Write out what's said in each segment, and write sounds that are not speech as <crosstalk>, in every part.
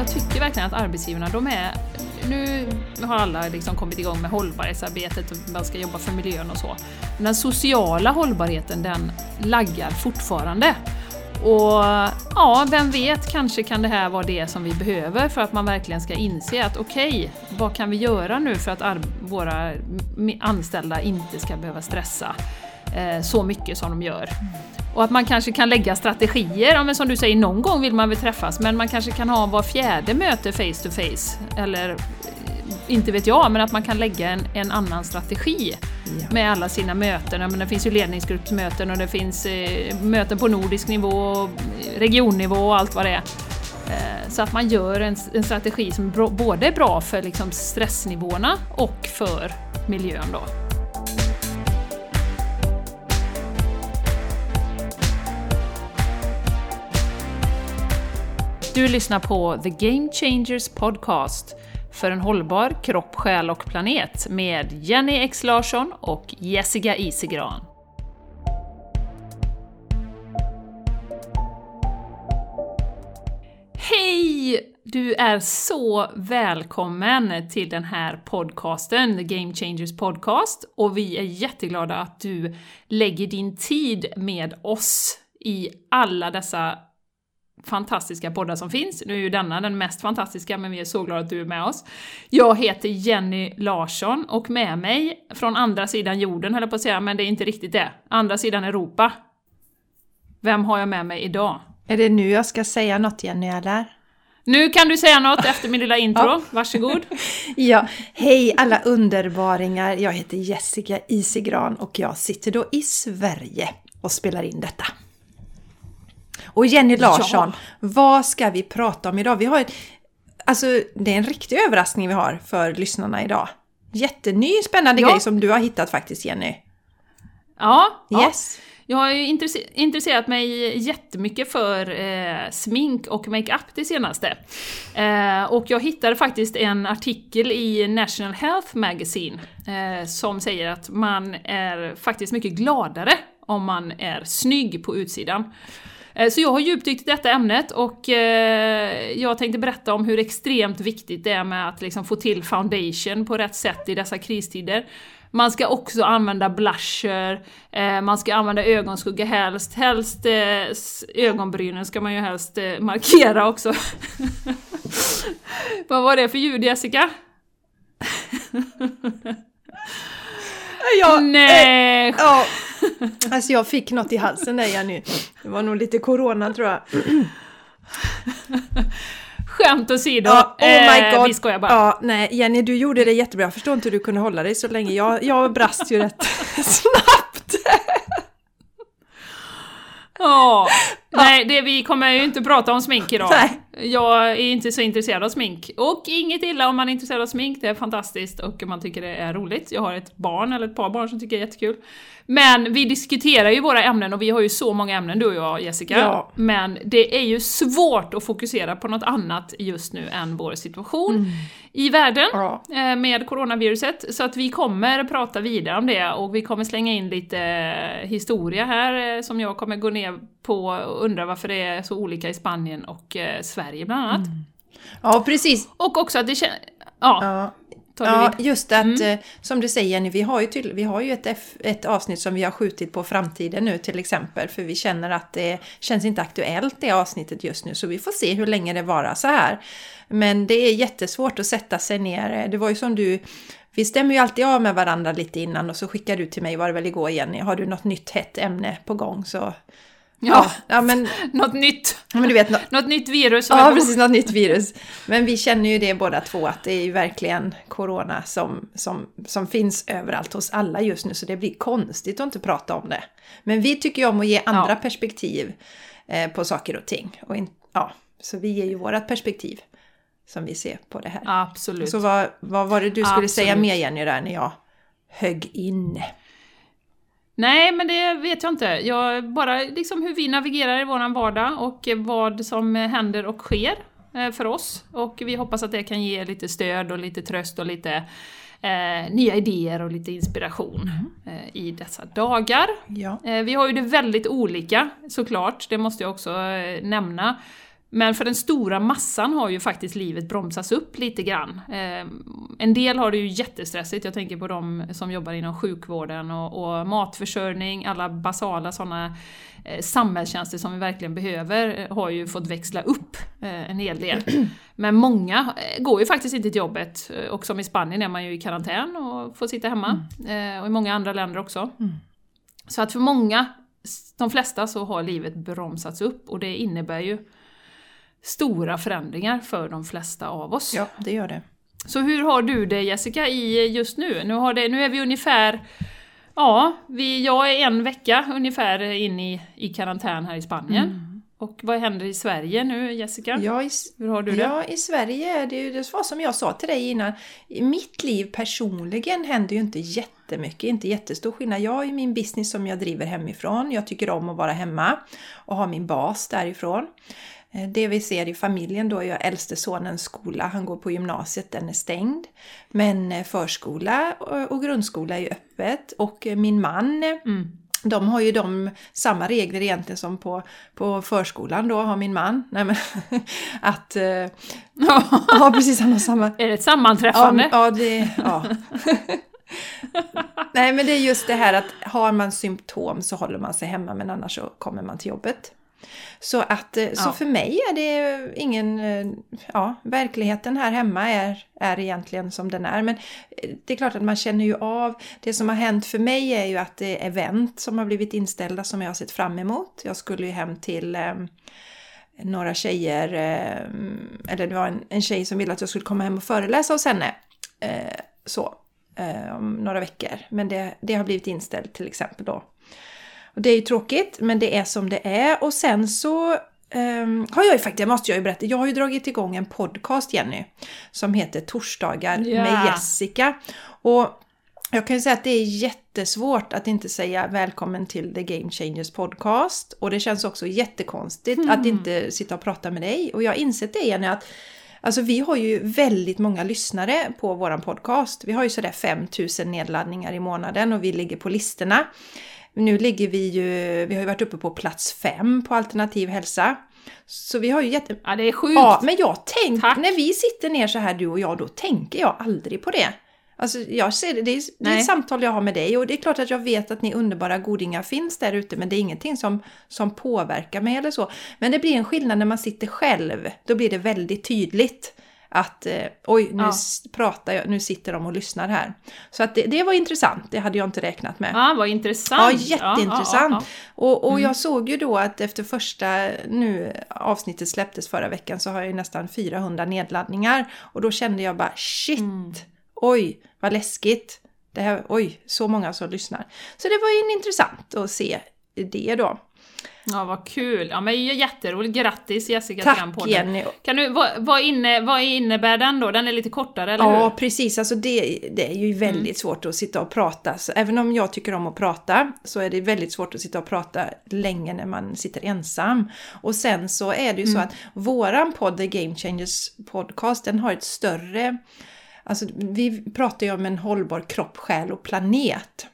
jag tycker verkligen att arbetsgivarna, de är... Nu har alla liksom kommit igång med hållbarhetsarbetet och man ska jobba för miljön och så. Men den sociala hållbarheten, den laggar fortfarande. Och ja, vem vet, kanske kan det här vara det som vi behöver för att man verkligen ska inse att okej, okay, vad kan vi göra nu för att våra anställda inte ska behöva stressa eh, så mycket som de gör. Mm. Och att man kanske kan lägga strategier, ja, men som du säger, någon gång vill man väl träffas, men man kanske kan ha var fjärde möte face to face, eller inte vet jag, men att man kan lägga en, en annan strategi ja. med alla sina möten. Men det finns ju ledningsgruppsmöten och det finns eh, möten på nordisk nivå, regionnivå och allt vad det är. Eh, så att man gör en, en strategi som bro, både är bra för liksom stressnivåerna och för miljön. Då. Du lyssnar på The Game Changers Podcast för en hållbar kropp, själ och planet med Jenny X Larsson och Jessica Isegran. Hej! Du är så välkommen till den här podcasten, The Game Changers Podcast, och vi är jätteglada att du lägger din tid med oss i alla dessa fantastiska poddar som finns. Nu är ju denna den mest fantastiska, men vi är så glada att du är med oss. Jag heter Jenny Larsson och med mig från andra sidan jorden, höll jag på att säga, men det är inte riktigt det. Andra sidan Europa. Vem har jag med mig idag? Är det nu jag ska säga något Jenny, eller? Nu kan du säga något efter min lilla <laughs> intro, ja. varsågod! <laughs> ja, hej alla underbaringar! Jag heter Jessica Isigran och jag sitter då i Sverige och spelar in detta. Och Jenny Larsson, ja. vad ska vi prata om idag? Vi har Alltså, det är en riktig överraskning vi har för lyssnarna idag. Jätteny spännande ja. grej som du har hittat faktiskt, Jenny. Ja, yes. Ja. Jag har ju intresserat mig jättemycket för eh, smink och makeup det senaste. Eh, och jag hittade faktiskt en artikel i National Health Magazine eh, som säger att man är faktiskt mycket gladare om man är snygg på utsidan. Eh, så jag har djupdykt i detta ämnet och eh, jag tänkte berätta om hur extremt viktigt det är med att liksom få till foundation på rätt sätt i dessa kristider. Man ska också använda blusher, eh, man ska använda ögonskugga helst, helst ögonbrynen ska man ju helst markera också. <laughs> Vad var det för ljud Jessica? <laughs> Ja, Nej! Eh, ja. <laughs> Alltså jag fick något i halsen där Jenny. Det var nog lite corona tror jag. <clears throat> Skämt åsido, ja, oh my eh, vi skojar bara. Ja, nej, Jenny du gjorde det jättebra. Jag förstår inte hur du kunde hålla dig så länge. Jag, jag brast ju rätt <laughs> snabbt. Ja, nej det, vi kommer ju inte prata om smink idag. Nej. Jag är inte så intresserad av smink. Och inget illa om man är intresserad av smink, det är fantastiskt och man tycker det är roligt. Jag har ett barn, eller ett par barn, som tycker det är jättekul. Men vi diskuterar ju våra ämnen och vi har ju så många ämnen du och jag Jessica. Ja. Men det är ju svårt att fokusera på något annat just nu än vår situation mm. i världen ja. Eh, med coronaviruset. Så att vi kommer prata vidare om det och vi kommer slänga in lite eh, historia här eh, som jag kommer gå ner på och undra varför det är så olika i Spanien och Sverige bland annat. Mm. Ja, precis. Och också att det känns... Ja. ja. Ja, just att mm. Eh, som du säger Jenny, vi har ju, till, vi har ju ett, F, ett avsnitt som vi har skjutit på framtiden nu till exempel. För vi känner att det känns inte aktuellt det avsnittet just nu. Så vi får se hur länge det varar så här. Men det är jättesvårt att sätta sig ner. Det var ju som du vi stämmer ju alltid av med varandra lite innan och så skickar du till mig, var det väl igår Jenny, har du något nytt hett ämne på gång så Ja, ja men, <laughs> något nytt. Men du vet, något, något nytt virus. Ja, precis, något nytt virus. Men vi känner ju det båda två, att det är ju verkligen corona som, som, som finns överallt hos alla just nu, så det blir konstigt att inte prata om det. Men vi tycker ju om att ge andra ja. perspektiv eh, på saker och ting. Och in, ja, så vi ger ju vårat perspektiv som vi ser på det här. Absolut. Så vad, vad var det du skulle Absolut. säga mer Jenny där när jag högg in? Nej, men det vet jag inte. Jag, bara liksom hur vi navigerar i vår vardag och vad som händer och sker eh, för oss. Och vi hoppas att det kan ge lite stöd och lite tröst och lite eh, nya idéer och lite inspiration mm. eh, i dessa dagar. Ja. Eh, vi har ju det väldigt olika såklart, det måste jag också eh, nämna. Men för den stora massan har ju faktiskt livet bromsats upp lite grann. Eh, en del har det ju jättestressigt, jag tänker på de som jobbar inom sjukvården och, och matförsörjning, alla basala sådana eh, samhällstjänster som vi verkligen behöver eh, har ju fått växla upp eh, en hel del. <clears throat> Men många går ju faktiskt inte till jobbet, och som i Spanien är man ju i karantän och får sitta hemma. Mm. och i många andra länder också. Mm. Så att för många, de flesta, så har livet bromsats upp och det innebär ju stora förändringar för de flesta av oss. Ja, det gör det. Så hur har du det Jessica i just nu? Nu, har det, nu är vi ungefär Ja, vi, jag är en vecka ungefär in i, i karantän här i Spanien. Mm. Och vad händer i Sverige nu Jessica? Ja, i, Hur har du det? Ja, i Sverige är det ju det var som jag sa till dig innan. I mitt liv personligen händer ju inte jättemycket, inte jättestor skillnad. Jag har ju min business som jag driver hemifrån. Jag tycker om att vara hemma och ha min bas därifrån. Eh, det vi ser i familjen då är äldste sonens skola, han går på gymnasiet, den är stängd. Men eh, förskola och grundskola är ju öppet och eh, min man mm. De har ju de samma regler egentligen som på, på förskolan då har min man. Nej men <laughs> att... ja precis, han har samma... Är det ett sammanträffande? Ja, ja det... Ja. <laughs> Nej men det är just det här att har man symptom så håller man sig hemma men annars så kommer man till jobbet. Så, att, eh, så för mig är det ingen... Eh, ja, verkligheten här hemma är, är egentligen som den är. Men eh, det är klart att man känner ju av... Det som har hänt för mig är ju att det är event som har blivit inställda som jag har sett fram emot. Jag skulle ju hem till eh, några tjejer, eh, eller det var en, en tjej som ville att jag skulle komma hem och föreläsa hos henne. Eh, så, om några veckor. Men det, det har blivit inställt till exempel då. Och det är ju tråkigt, men det är som det är. Och sen så um, har jag ju faktiskt, det måste jag ju berätta, jag har ju dragit igång en podcast Jenny, som heter Torsdagar yeah. med Jessica. Och jag kan ju säga att det är jättesvårt att inte säga välkommen till The Game Changers podcast. Och det känns också jättekonstigt mm. att inte sitta och prata med dig. Och jag har insett det Jenny att Alltså vi har ju väldigt många lyssnare på våran podcast. Vi har ju sådär 5000 nedladdningar i månaden och vi ligger på listorna. Nu ligger vi ju, vi har ju varit uppe på plats fem på alternativ hälsa. Så vi har ju jätte... Ja, det är sjukt! Ja, men jag tänker, när vi sitter ner så här du och jag, då tänker jag aldrig på det. Alltså jag ser det, det är, det är ett samtal jag har med dig och det är klart att jag vet att ni underbara godingar finns där ute men det är ingenting som, som påverkar mig eller så. Men det blir en skillnad när man sitter själv, då blir det väldigt tydligt att eh, oj, nu ja. pratar jag, nu sitter de och lyssnar här. Så att det, det, var intressant, det hade jag inte räknat med. Ja, vad intressant! Ja, jätteintressant! Ja, ja, och, och mm. jag såg ju då att efter första nu avsnittet släpptes förra veckan så har jag ju nästan 400 nedladdningar och då kände jag bara shit! Mm. Oj, vad läskigt! Det här, oj, så många som lyssnar. Så det var ju intressant att se det då. Ja, vad kul! Ja, men jätteroligt. Grattis Jessica Tack, till den podden. Jenny! Kan du, vad, vad, inne, vad innebär den då? Den är lite kortare, eller ja, hur? Precis. Alltså det, det är ju väldigt mm. svårt att sitta och prata. Så även om jag tycker om att prata så är det väldigt svårt att sitta och prata länge när man sitter ensam. Och sen så är det ju mm. så att våran podd, The Game Changers Podcast, den har ett större... Alltså vi pratar ju om en hållbar kropp, själ och planet.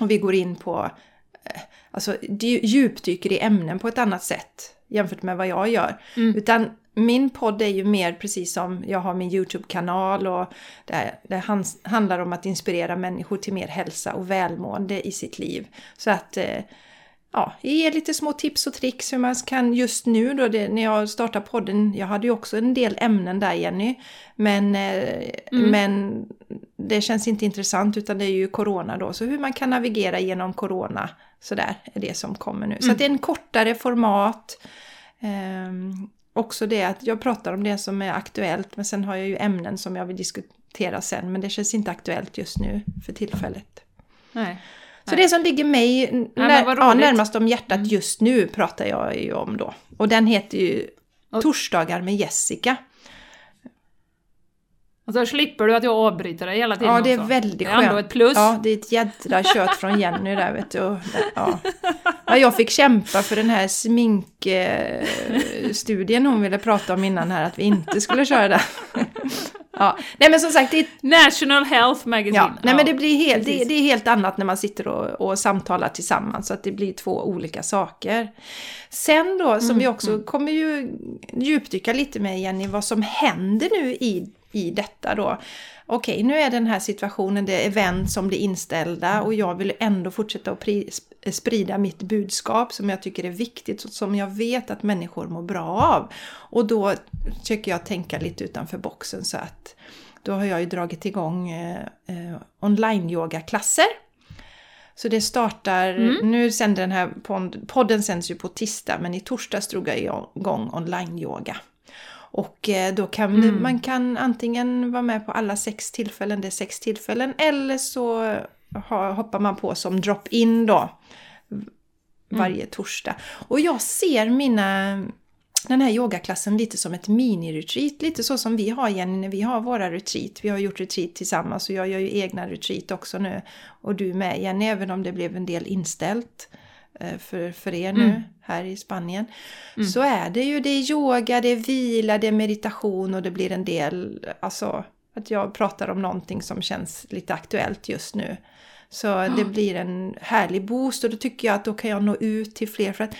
Och vi går in på alltså, djupdyker i ämnen på ett annat sätt jämfört med vad jag gör. Mm. Utan min podd är ju mer precis som jag har min YouTube-kanal och det, det handlar om att inspirera människor till mer hälsa och välmående i sitt liv. Så att eh, ja, ge lite små tips och tricks hur man kan just nu då, det, när jag startade podden, jag hade ju också en del ämnen där Jenny, men, eh, mm. men det känns inte intressant utan det är ju corona då, så hur man kan navigera genom corona, sådär är det som kommer nu. Mm. Så det är en kortare format. Um, också det att jag pratar om det som är aktuellt, men sen har jag ju ämnen som jag vill diskutera sen, men det känns inte aktuellt just nu för tillfället. Nej. Så det som ligger mig när, ja, närmast om hjärtat mm. just nu pratar jag ju om då. Och den heter ju Torsdagar med Jessica. Och så slipper du att jag avbryter dig hela tiden Ja, det är också. väldigt skönt. Det är ändå ett plus. Ja, det är ett jädra kött från Jenny där vet du. Ja. ja. jag fick kämpa för den här sminkstudien hon ville prata om innan här, att vi inte skulle köra den. ja. Nej men som sagt, det är... National Health Magazine. Ja, nej men det blir helt, det, det, är helt annat när man sitter och, och samtalar tillsammans, så att det blir två olika saker. Sen då, som mm, vi också mm. kommer ju djupdyka lite med Jenny, vad som händer nu i, i detta då okej, nu är den här situationen, det är event som blir inställda och jag vill ändå fortsätta att sprida mitt budskap som jag tycker är viktigt och som jag vet att människor mår bra av. Och då försöker jag tänka lite utanför boxen så att då har jag ju dragit igång eh, eh online-yoga-klasser. Så det startar, mm. nu sänder den här podden sänds ju på tisdag men i torsdags drog jag igång online-yoga. Och eh, då kan mm. man kan antingen vara med på alla sex tillfällen, det är sex tillfällen, eller så hoppar man på som drop-in då varje mm. torsdag. Och jag ser mina den här yogaklassen lite som ett mini-retreat, lite så som vi har Jenny när vi har våra retreat. Vi har gjort retreat tillsammans och jag gör ju egna retreat också nu. Och du med Jenny, även om det blev en del inställt. Eh, för, för er nu mm. Här i Spanien. Mm. Så är det ju, det är yoga, det är vila, det är meditation och det blir en del, alltså att jag pratar om någonting som känns lite aktuellt just nu. Så oh. det blir en härlig boost och då tycker jag att då kan jag nå ut till fler. För att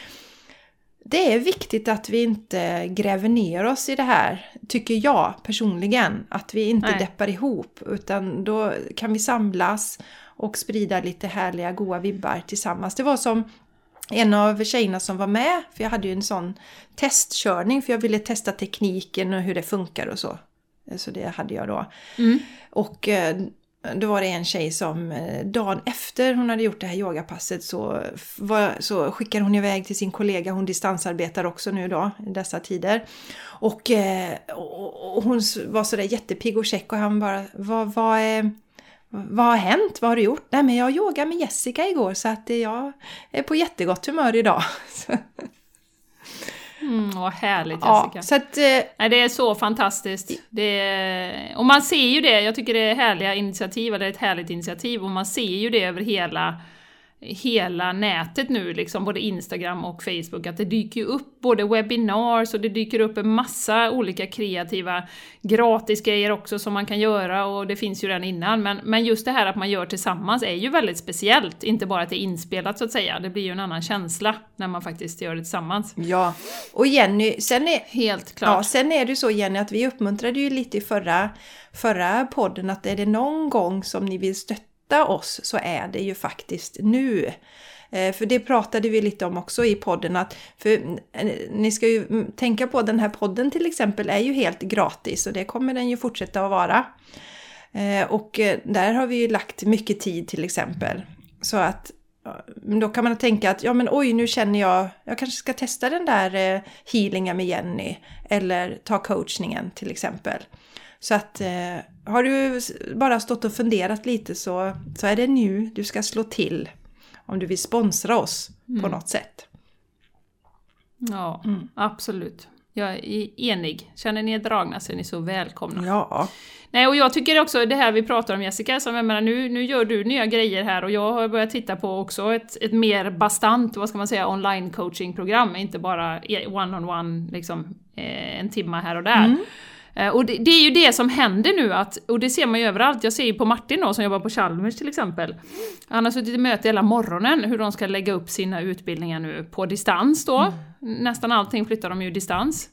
det är viktigt att vi inte gräver ner oss i det här, tycker jag personligen. Att vi inte Nej. deppar ihop, utan då kan vi samlas och sprida lite härliga goa vibbar tillsammans. Det var som en av tjejerna som var med, för jag hade ju en sån testkörning för jag ville testa tekniken och hur det funkar och så. Så det hade jag då. Mm. Och eh, då var det en tjej som eh, dagen efter hon hade gjort det här yogapasset så, var, så skickade hon iväg till sin kollega, hon distansarbetar också nu då i dessa tider. Och, eh, och, och hon var sådär jättepigg och check och han bara, vad, vad är vad har hänt? Vad har du gjort? Nej men jag yogade med Jessica igår så att jag är på jättegott humör idag. <laughs> Mm, vad härligt Jessica! Ja, så att, eh, Nej, det är så fantastiskt. Det är, och man ser ju det, jag tycker det är härliga initiativ, eller ett härligt initiativ, och man ser ju det över hela hela nätet nu, liksom, både Instagram och Facebook, att det dyker upp både webinars och det dyker upp en massa olika kreativa gratisgrejer också som man kan göra och det finns ju redan innan. Men, men just det här att man gör tillsammans är ju väldigt speciellt, inte bara att det är inspelat så att säga. Det blir ju en annan känsla när man faktiskt gör det tillsammans. Ja, och Jenny, sen är, Helt klart. Ja, sen är det ju så Jenny att vi uppmuntrade ju lite i förra, förra podden att är det någon gång som ni vill stötta hitta oss så är det ju faktiskt nu. Eh, för det pratade vi lite om också i podden att för ni ska ju tänka på den här podden till exempel är ju helt gratis och det kommer den ju fortsätta att vara. Eh, och eh, där har vi ju lagt mycket tid till exempel. Så att då kan man tänka att ja men oj nu känner jag, jag kanske ska testa den där healingen med Jenny eller ta coachningen till exempel. Så att har du bara stått och funderat lite så, så är det nu du ska slå till om du vill sponsra oss mm. på något sätt. Ja, mm. absolut. Jag är enig. Känner ni er dragna så är ni så välkomna. Ja. Nej, och jag tycker också det här vi pratar om Jessica, som jag menar, nu, nu gör du nya grejer här och jag har börjat titta på också ett, ett mer bastant, vad ska man säga, online coaching-program, inte bara one-on-one, -on -one, liksom eh, en timma här och där. Mm. Eh, och det, det, är ju det som händer nu, att, och det ser man ju överallt. Jag ser ju på Martin då, som jobbar på Chalmers till exempel. Han har suttit i möte hela morgonen hur de ska lägga upp sina utbildningar nu på distans då. Mm. Nästan allting flyttar de ju distans.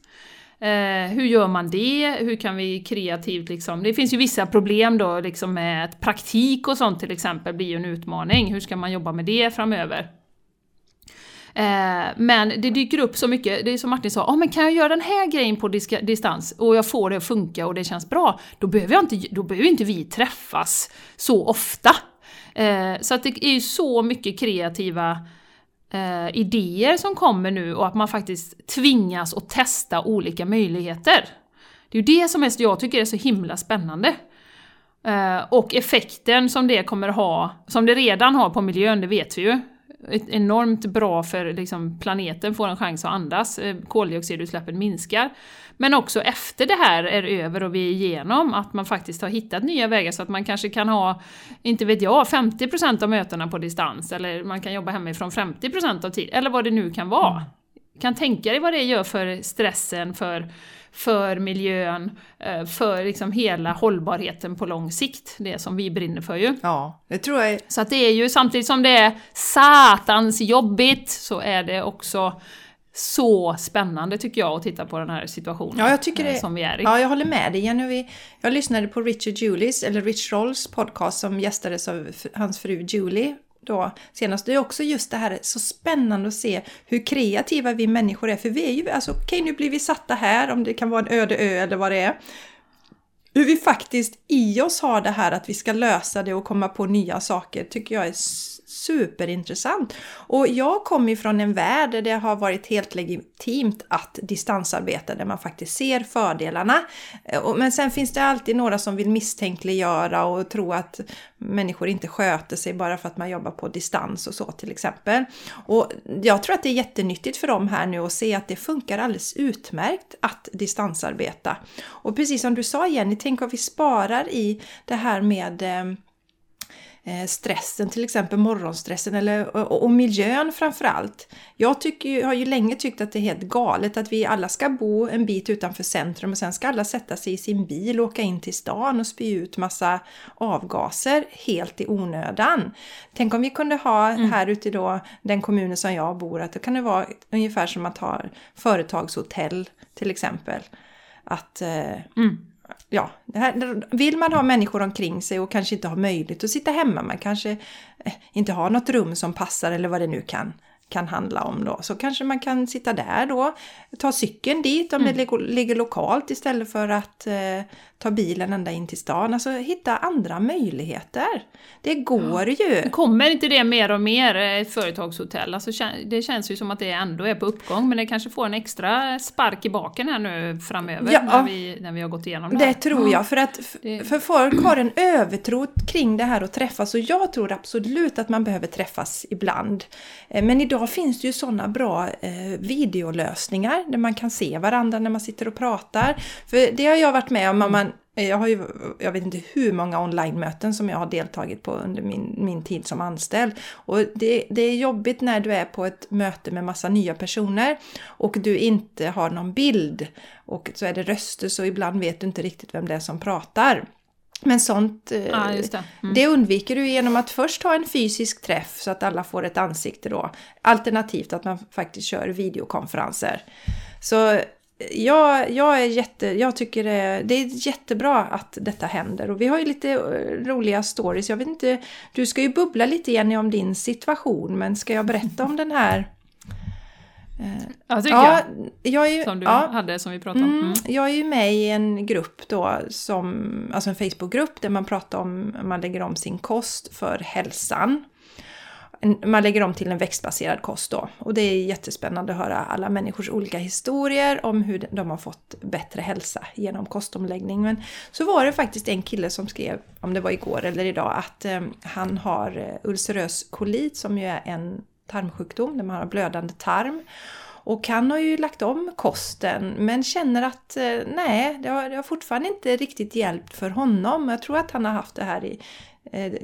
Eh, hur gör man det? Hur kan vi kreativt liksom... Det finns ju vissa problem då liksom med praktik och sånt till exempel blir ju en utmaning. Hur ska man jobba med det framöver? Eh, men det dyker upp så mycket, det är som Martin sa, oh, men kan jag göra den här grejen på distans och jag får det att funka och det känns bra, då behöver, jag inte, då behöver inte vi träffas så ofta. Eh, så att det är ju så mycket kreativa eh, idéer som kommer nu och att man faktiskt tvingas att testa olika möjligheter. Det är ju det som jag tycker är så himla spännande. Och effekten som det kommer ha, som det redan har på miljön, det vet vi ju enormt bra för liksom, planeten får en chans att andas, eh, koldioxidutsläppen minskar. Men också efter det här är över och vi är igenom, att man faktiskt har hittat nya vägar så att man kanske kan ha, inte vet jag, 50% av mötena på distans, eller man kan jobba hemifrån 50% av tiden, eller vad det nu kan vara. kan tänka dig vad det gör för stressen, för, för miljön, eh, för liksom hela hållbarheten på lång sikt. Det som vi brinner för ju. Ja, det tror jag. Så att det är ju samtidigt som det är satans jobbigt så är det också så spännande tycker jag att titta på den här situationen ja, jag tycker eh, det, som vi är i. Ja, jag håller med dig. Jenny, jag lyssnade på Richard Julies, eller Rich Rolls podcast som gästades av hans fru Julie då senast. Det är också just det här så spännande att se hur kreativa vi människor är. För vi är ju, alltså okej okay, nu blir vi satta här, om det kan vara en öde ö eller vad det är. Hur vi faktiskt i oss har det här att vi ska lösa det och komma på nya saker tycker jag är superintressant. Och jag kommer ju från en värld där det har varit helt legitimt att distansarbeta, där man faktiskt ser fördelarna. Eh, men sen finns det alltid några som vill misstänkliggöra och tro att människor inte sköter sig bara för att man jobbar på distans och så till exempel. Och jag tror att det är jättenyttigt för dem här nu att se att det funkar alldeles utmärkt att distansarbeta. Och precis som du sa Jenny, tänk om vi sparar i det här med Eh, stressen, till exempel morgonstressen eller, och, och miljön framförallt. Jag tycker, har ju länge tyckt att det är helt galet att vi alla ska bo en bit utanför centrum och sen ska alla sätta sig i sin bil och åka in till stan och spy ut massa avgaser helt i onödan. Tänk om vi kunde ha mm. här ute då den kommunen som jag bor att det kan det vara ungefär som att ha företagshotell till exempel. Att eh, mm ja, här, vill man ha människor omkring sig och kanske inte ha möjlighet att sitta hemma, man kanske eh, inte har något rum som passar eller vad det nu kan kan handla om då. Så kanske man kan sitta där då, ta cykeln dit om mm. det ligger lokalt istället för att eh, ta bilen ända in till stan. Alltså hitta andra möjligheter. Det går ja. ju! Kommer inte det mer och mer, eh, företagshotell? Alltså, det känns ju som att det ändå är på uppgång, men det kanske får en extra spark i baken här nu framöver ja. när, vi, när vi har gått igenom det Det här. tror jag, för att för folk har en övertro kring det här att träffas och jag tror absolut att man behöver träffas ibland. Eh, men idag finns det ju sådana bra eh, videolösningar där man kan se varandra när man sitter och pratar. För det har jag varit med om, man jag har ju, jag vet inte hur många online-möten som jag har deltagit på under min, min tid som anställd. Och det, det är jobbigt när du är på ett möte med massa nya personer och du inte har någon bild. Och så är det röster så ibland vet du inte riktigt vem det är som pratar. Men sånt eh, ja, det. Mm. det. undviker du genom att först ha en fysisk träff så att alla får ett ansikte då. Alternativt att man faktiskt kör videokonferenser. Så jag, jag, är jätte, jag tycker det, det är jättebra att detta händer och vi har ju lite eh, roliga stories. Jag vet inte, du ska ju bubbla lite Jenny om din situation men ska jag berätta om den här? <laughs> Ja, tycker ja, jag. jag är, som du ja, hade, som vi pratade om. Mm. Mm. Jag är ju med i en grupp då, som, alltså en Facebookgrupp där man pratar om, man lägger om sin kost för hälsan man lägger om till en växtbaserad kost då. Och det är jättespännande att höra alla människors olika historier om hur de har fått bättre hälsa genom kostomläggning. Men så var det faktiskt en kille som skrev, om det var igår eller idag, att eh, han har eh, ulcerös kolit som ju är en tarmsjukdom där man har blödande tarm. Och han har ju lagt om kosten men känner att eh, nej, det har, det har fortfarande inte riktigt hjälpt för honom. Jag tror att han har haft det här i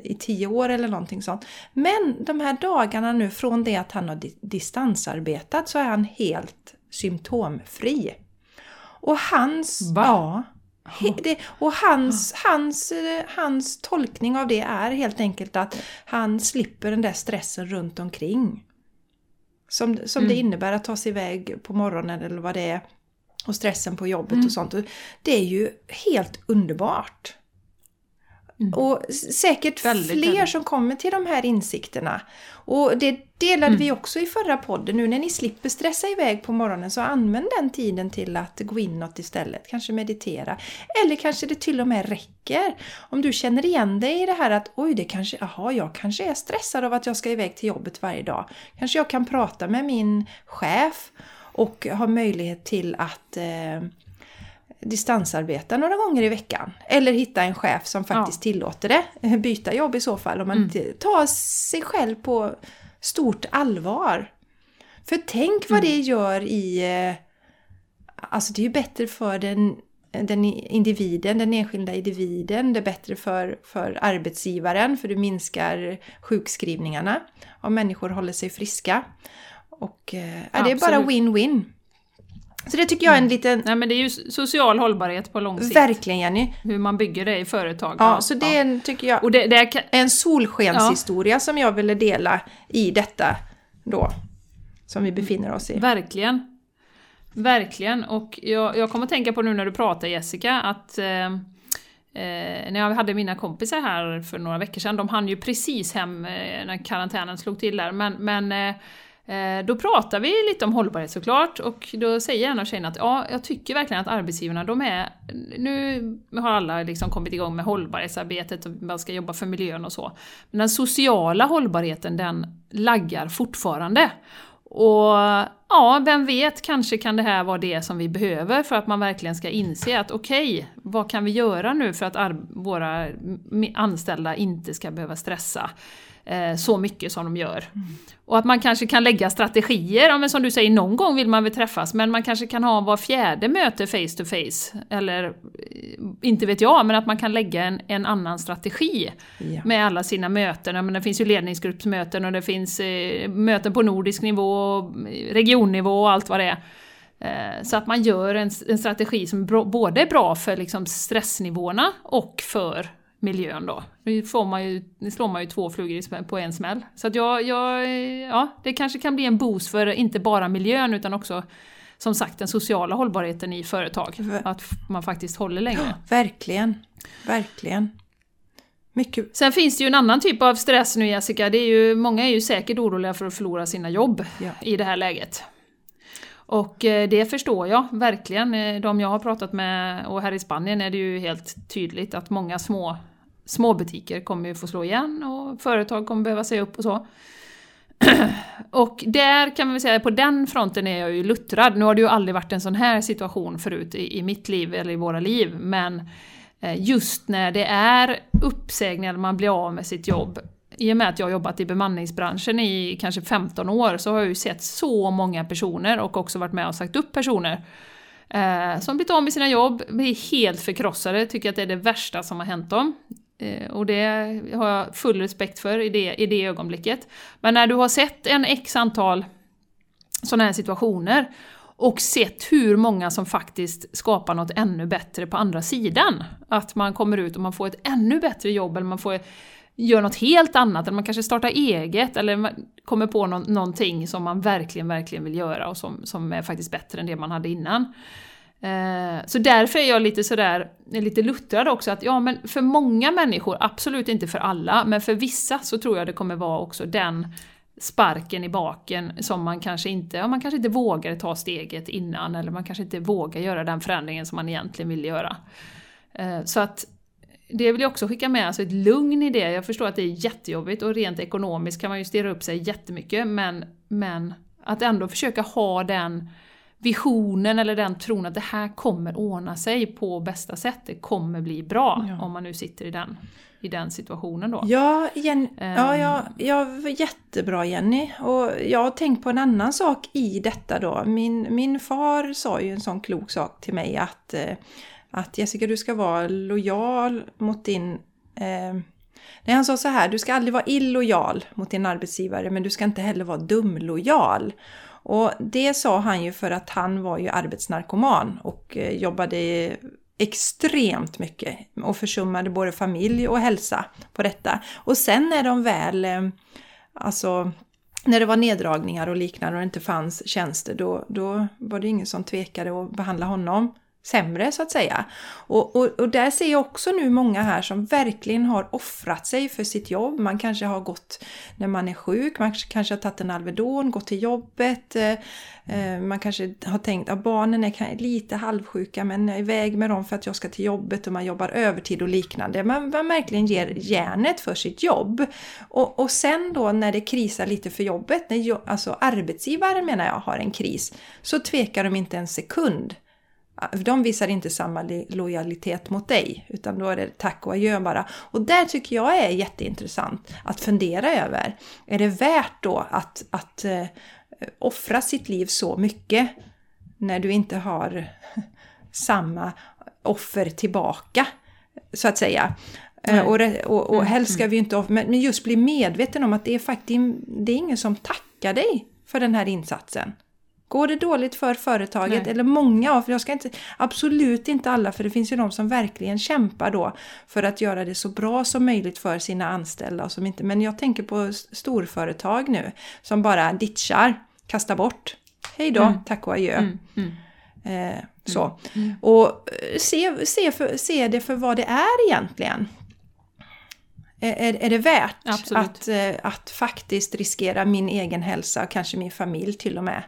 i tio år eller någonting sånt. Men de här dagarna nu från det att han har distansarbetat så är han helt symptomfri. Och hans... Va? Ja, det, och hans, hans, eh, hans tolkning av det är helt enkelt att han slipper den där stressen runt omkring. Som, som mm. det innebär att ta sig iväg på morgonen eller vad det är. Och stressen på jobbet mm. och sånt. Det är ju helt underbart. Mm. Och säkert väldigt, fler väldigt. som kommer till de här insikterna. Och det delade mm. vi också i förra podden. Nu när ni slipper stressa iväg på morgonen så använd den tiden till att gå inåt istället. Kanske meditera. Eller kanske det till och med räcker. Om du känner igen dig i det här att oj, det kanske, aha, jag kanske är stressad av att jag ska iväg till jobbet varje dag. Kanske jag kan prata med min chef och ha möjlighet till att eh, distansarbeta några gånger i veckan. Eller hitta en chef som faktiskt ja. tillåter det. <laughs> Byta jobb i så fall om man mm. tar sig själv på stort allvar. För tänk vad mm. det gör i... Eh, alltså det är ju bättre för den, den individen, den enskilda individen. Det är bättre för, för arbetsgivaren för du minskar sjukskrivningarna om människor håller sig friska. Och eh, det är bara win-win. Så det tycker jag är en mm. liten... Nej men det är ju social hållbarhet på lång sikt. Verkligen Jenny! Hur man bygger det i företag. Ja, ja så det en, tycker jag, och det, det kan... en solskenshistoria ja. som jag ville dela i detta då. Som vi befinner oss i. Verkligen! Verkligen! Och jag, jag kommer att tänka på nu när du pratar Jessica att eh, eh, när jag hade mina kompisar här för några veckor sedan, de hann ju precis hem eh, när karantänen slog till där, men, men Eh, Eh, då pratar vi lite om hållbarhet såklart och då säger en av tjejerna att ja, jag tycker verkligen att arbetsgivarna, de är... Nu har alla liksom kommit igång med hållbarhetsarbetet och man ska jobba för miljön och så. Men den sociala hållbarheten, den laggar fortfarande. Och ja, vem vet, kanske kan det här vara det som vi behöver för att man verkligen ska inse att okej, okay, vad kan vi göra nu för att våra anställda inte ska behöva stressa? Eh, så mycket som de gör. Mm. Och att man kanske kan lägga strategier, ja, men som du säger, någon gång vill man väl träffas, men man kanske kan ha var fjärde möte face to face. Eller, eh, inte vet jag, men att man kan lägga en, en annan strategi ja. med alla sina möten. Ja, men det finns ju ledningsgruppsmöten och det finns eh, möten på nordisk nivå, regionnivå och allt vad det är. Eh, så att man gör en, en strategi som både är bra för liksom stressnivåerna och för miljön då. Nu, får man ju, slår man ju två flugor på en smäll. Så att jag, jag, ja, det kanske kan bli en boost för inte bara miljön utan också som sagt den sociala hållbarheten i företag. Att man faktiskt håller längre. <gasps> Verkligen, verkligen. Mycket. Sen finns det ju en annan typ av stress nu Jessica, det är ju, många är ju säkert oroliga för att förlora sina jobb ja. i det här läget. Och eh, det förstår jag verkligen. Eh, de jag har pratat med, och här i Spanien är det ju helt tydligt att många små småbutiker kommer ju få slå igen och företag kommer behöva säga upp och så. <clears throat> Och där kan man väl säga, på den fronten är jag ju luttrad. Nu har det ju aldrig varit en sån här situation förut i, i mitt liv eller i våra liv, men eh, just när det är uppsägningar, man blir av med sitt jobb, i och med att jag har jobbat i bemanningsbranschen i kanske 15 år så har jag ju sett så många personer och också varit med och sagt upp personer eh, som blivit av med sina jobb, blir helt förkrossade, tycker att det är det värsta som har hänt dem. Eh, och det har jag full respekt för i det, i det ögonblicket. Men när du har sett en x antal sådana här situationer och sett hur många som faktiskt skapar något ännu bättre på andra sidan. Att man kommer ut och man får ett ännu bättre jobb eller man får gör något helt annat, eller man kanske startar eget eller kommer på no någonting som man verkligen, verkligen vill göra och som, som är faktiskt bättre än det man hade innan. Eh, så därför är jag lite sådär, lite luttrad också att ja men för många människor, absolut inte för alla, men för vissa så tror jag det kommer vara också den sparken i baken som man kanske inte, ja, man kanske inte vågar ta steget innan eller man kanske inte vågar göra den förändringen som man egentligen vill göra. Eh, så att det vill jag också skicka med, alltså ett lugn i det. Jag förstår att det är jättejobbigt och rent ekonomiskt kan man ju stirra upp sig jättemycket men, men att ändå försöka ha den visionen eller den tron att det här kommer ordna sig på bästa sätt. Det kommer bli bra ja. om man nu sitter i den, i den situationen då. Ja, Jenny, um, ja, ja, ja, jättebra Jenny. Och jag har tänkt på en annan sak i detta då. Min, min far sa ju en sån klok sak till mig att eh, att Jessica, du ska vara lojal mot din... Eh, nej, han sa så här, du ska aldrig vara illojal mot din arbetsgivare, men du ska inte heller vara dumlojal. Och det sa han ju för att han var ju arbetsnarkoman och eh, jobbade extremt mycket och försummade både familj och hälsa på detta. Och sen när de väl, eh, alltså när det var neddragningar och liknande och det inte fanns tjänster, då, då var det ingen som tvekade att behandla honom sämre så att säga. Och, och, och, där ser jag också nu många här som verkligen har offrat sig för sitt jobb. Man kanske har gått när man är sjuk, man kanske har tagit en Alvedon, gått till jobbet. Eh, eh man kanske har tänkt att barnen är lite halvsjuka men jag är iväg med dem för att jag ska till jobbet och man jobbar övertid och liknande. Man, man verkligen ger järnet för sitt jobb. Och, och sen då när det krisar lite för jobbet, när alltså arbetsgivaren menar jag har en kris, så tvekar de inte en sekund de visar inte samma lojalitet mot dig, utan då är det tack och adjö bara. Och där tycker jag är jätteintressant att fundera över. Är det värt då att, att eh, offra sitt liv så mycket när du inte har <laughs> samma offer tillbaka, så att säga? Nej. Och, och, och mm, helst ska mm. vi inte, men just bli medveten om att det är faktiskt det är ingen som tackar dig för den här insatsen. Går det dåligt för företaget, Nej. eller många av, jag ska inte, absolut inte alla, för det finns ju de som verkligen kämpar då för att göra det så bra som möjligt för sina anställda. Och som inte, men jag tänker på storföretag nu som bara ditchar, kastar bort. Hej då, tack och adjö. Mm, mm. Eh, så. Och eh, se, se, för, se det för vad det är egentligen. Är, är, det värt Absolut. att, eh, att faktiskt riskera min egen hälsa och kanske min familj till och med?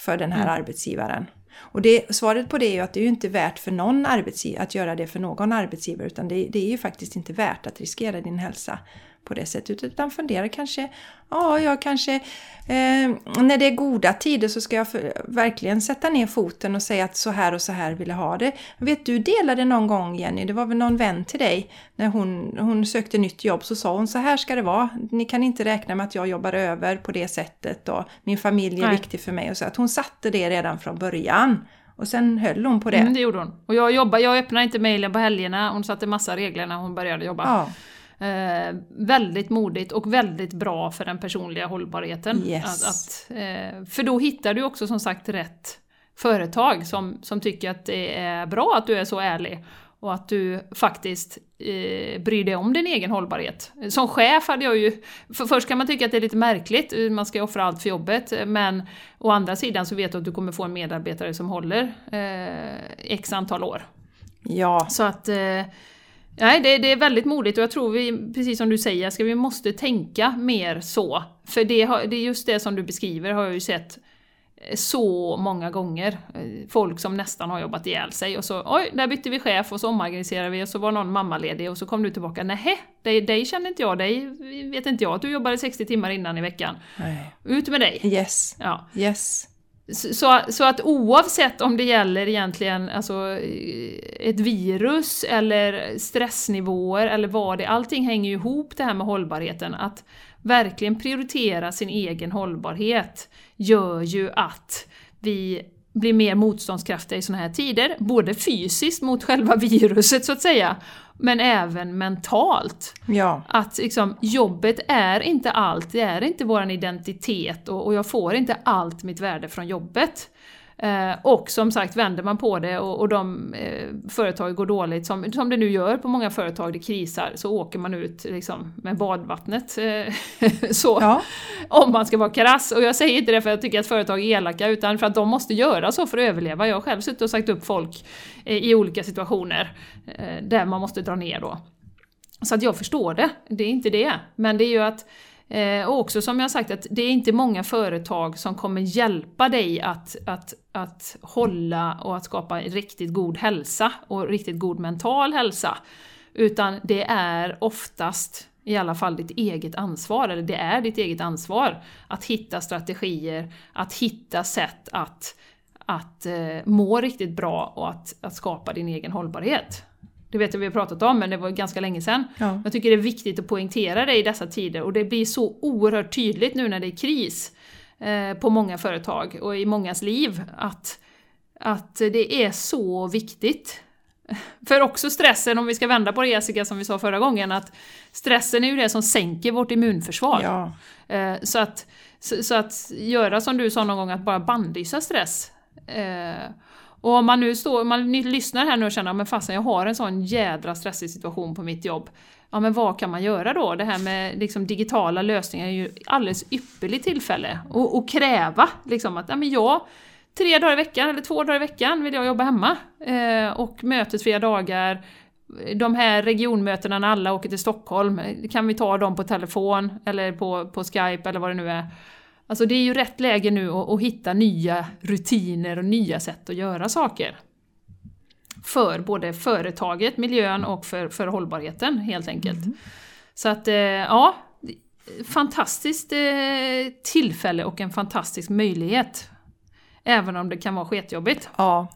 För den här arbetsgivaren. Och det, svaret på det är ju att det är ju inte värt för någon arbetsgivare att göra det för någon arbetsgivare utan det, det är ju faktiskt inte värt att riskera din hälsa på det sättet utan fundera kanske, ja jag kanske eh, när det är goda tider så ska jag för, verkligen sätta ner foten och säga att så här och så här vill jag ha det. Vet du delade någon gång Jenny, det var väl någon vän till dig när hon, hon sökte nytt jobb så sa hon så här ska det vara. Ni kan inte räkna med att jag jobbar över på det sättet och min familj är Nej. viktig för mig och så att hon satte det redan från början. Och sen höll hon på det. Mm, det gjorde hon. Och jag, jobbar, jag öppnar inte mejlen på helgerna, hon satte massa regler när hon började jobba. Ja, Eh, väldigt modigt och väldigt bra för den personliga hållbarheten. Yes. Att, att, eh, för då hittar du också som sagt rätt företag som, som tycker att det är bra att du är så ärlig och att du faktiskt eh, bryr dig om din egen hållbarhet. Som chef hade jag ju... För först kan man tycka att det är lite märkligt, eh, man ska offra allt för jobbet, men å andra sidan så vet du att du kommer få en medarbetare som håller eh, x antal år. ja, Så att... Eh, nej, det, det är väldigt modigt och jag tror vi, precis som du säger, ska vi måste tänka mer så. För det, har, det är just det som du beskriver har jag ju sett eh, så många gånger. Eh, Folk som nästan har jobbat ihjäl sig och så oj, där bytte vi chef och så omorganiserade vi och så var någon mammaledig och så kom du tillbaka. Nähä, dig, dig känner inte jag, dig vet inte jag att du jobbade 60 timmar innan i veckan. nej. Ut med dig! Yes, Ja. yes. Så, så- att oavsett om det gäller egentligen alltså, eh, ett virus eller stressnivåer eller vad det allting hänger ju ihop det här med hållbarheten. Att verkligen prioritera sin egen hållbarhet gör ju att vi blir mer motståndskraftiga i sådana här tider, både fysiskt mot själva <laughs> viruset så att säga, men även mentalt. Ja, Att liksom, jobbet är inte allt, det är inte vår identitet och, och jag får inte allt mitt värde från jobbet. Eh, och som sagt, vänder man på det och, och de eh, företag går dåligt, som, som det nu gör på många företag, det krisar, så åker man ut liksom, med badvattnet. Eh, <laughs> så, ja, om man ska vara krass. Och jag säger inte det för att jag tycker att företag är elaka, utan för att de måste göra så för att överleva. Jag har själv suttit och sagt upp folk eh, i olika situationer eh, där man måste dra ner då. Så att jag förstår det, det är inte det. Men det är ju att, eh, och också som jag sagt, att det är inte många företag som kommer hjälpa dig att, att, att hålla och att skapa riktigt god hälsa och riktigt god mental hälsa. Utan det är oftast i alla fall ditt eget ansvar, eller det är ditt eget ansvar att hitta strategier, att hitta sätt att, att eh, må riktigt bra och att, att skapa din egen hållbarhet. Det vet jag vi har pratat om, men det var ganska länge sedan. ja. Jag tycker det är viktigt att poängtera det i dessa tider och det blir så oerhört tydligt nu när det är kris eh, på många företag och i mångas liv att, att det är så viktigt. <laughs> För också stressen, om vi ska vända på det Jessica som vi sa förra gången, att stressen är ju det som sänker vårt immunförsvar. ja. Eh, så, att, så, så att göra som du sa någon gång, att bara bannlysa stress. Eh, och om man nu står, om man lyssnar här nu och känner men fasen jag har en sån jädra stressig situation på mitt jobb. Ja men vad kan man göra då? Det här med liksom, digitala lösningar är ju alldeles ypperligt tillfälle. Och, och kräva liksom att ja, men jag, tre dagar i veckan eller två dagar i veckan vill jag jobba hemma. Eh, och mötesfria dagar, de här regionmötena när alla åker till Stockholm, kan vi ta dem på telefon eller på, på Skype eller vad det nu är. Alltså det är ju rätt läge nu att, att hitta nya rutiner och nya sätt att göra saker. För både företaget, miljön och för, för hållbarheten helt enkelt. Så att eh, ja, fantastiskt eh, tillfälle och en fantastisk möjlighet. Även om det kan vara sketjobbigt. Ja,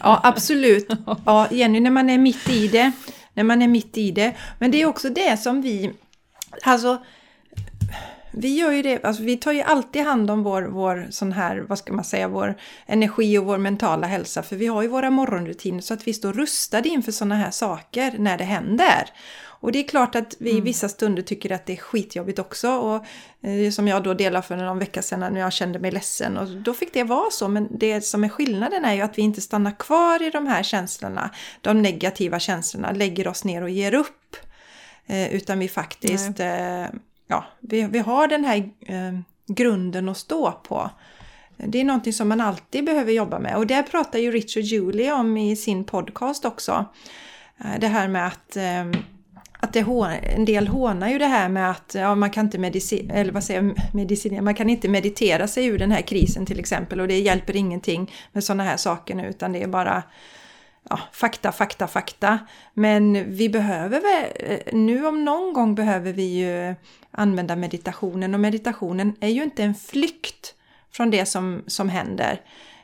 ja absolut. Ja, Jenny, när man är mitt i det. När man är mitt i det. Men det är också det som vi... Alltså, vi gör ju det, alltså vi tar ju alltid hand om vår, vår sån här, vad ska man säga, vår energi och vår mentala hälsa. För vi har ju våra morgonrutiner så att vi står rustade inför såna här saker när det händer. Och det är klart att vi mm. vissa stunder tycker att det är skitjobbigt också. Och eh, som jag då delade för någon vecka sedan när jag kände mig ledsen. Och då fick det vara så. Men det som är skillnaden är ju att vi inte stannar kvar i de här känslorna. De negativa känslorna. Lägger oss ner och ger upp. Eh, utan vi faktiskt, eh, ja, vi, vi har den här eh, grunden att stå på. Det är någonting som man alltid behöver jobba med och det pratar ju Richard Julie om i sin podcast också. Eh, det här med att, eh, att det, en del hånar ju det här med att ja, man kan inte medicin, eller vad säger medicinera, man kan inte meditera sig ur den här krisen till exempel och det hjälper ingenting med sådana här saker nu utan det är bara ja, fakta, fakta, fakta. Men vi behöver väl, eh, nu om någon gång behöver vi ju använda meditationen och meditationen är ju inte en flykt från det som, som händer.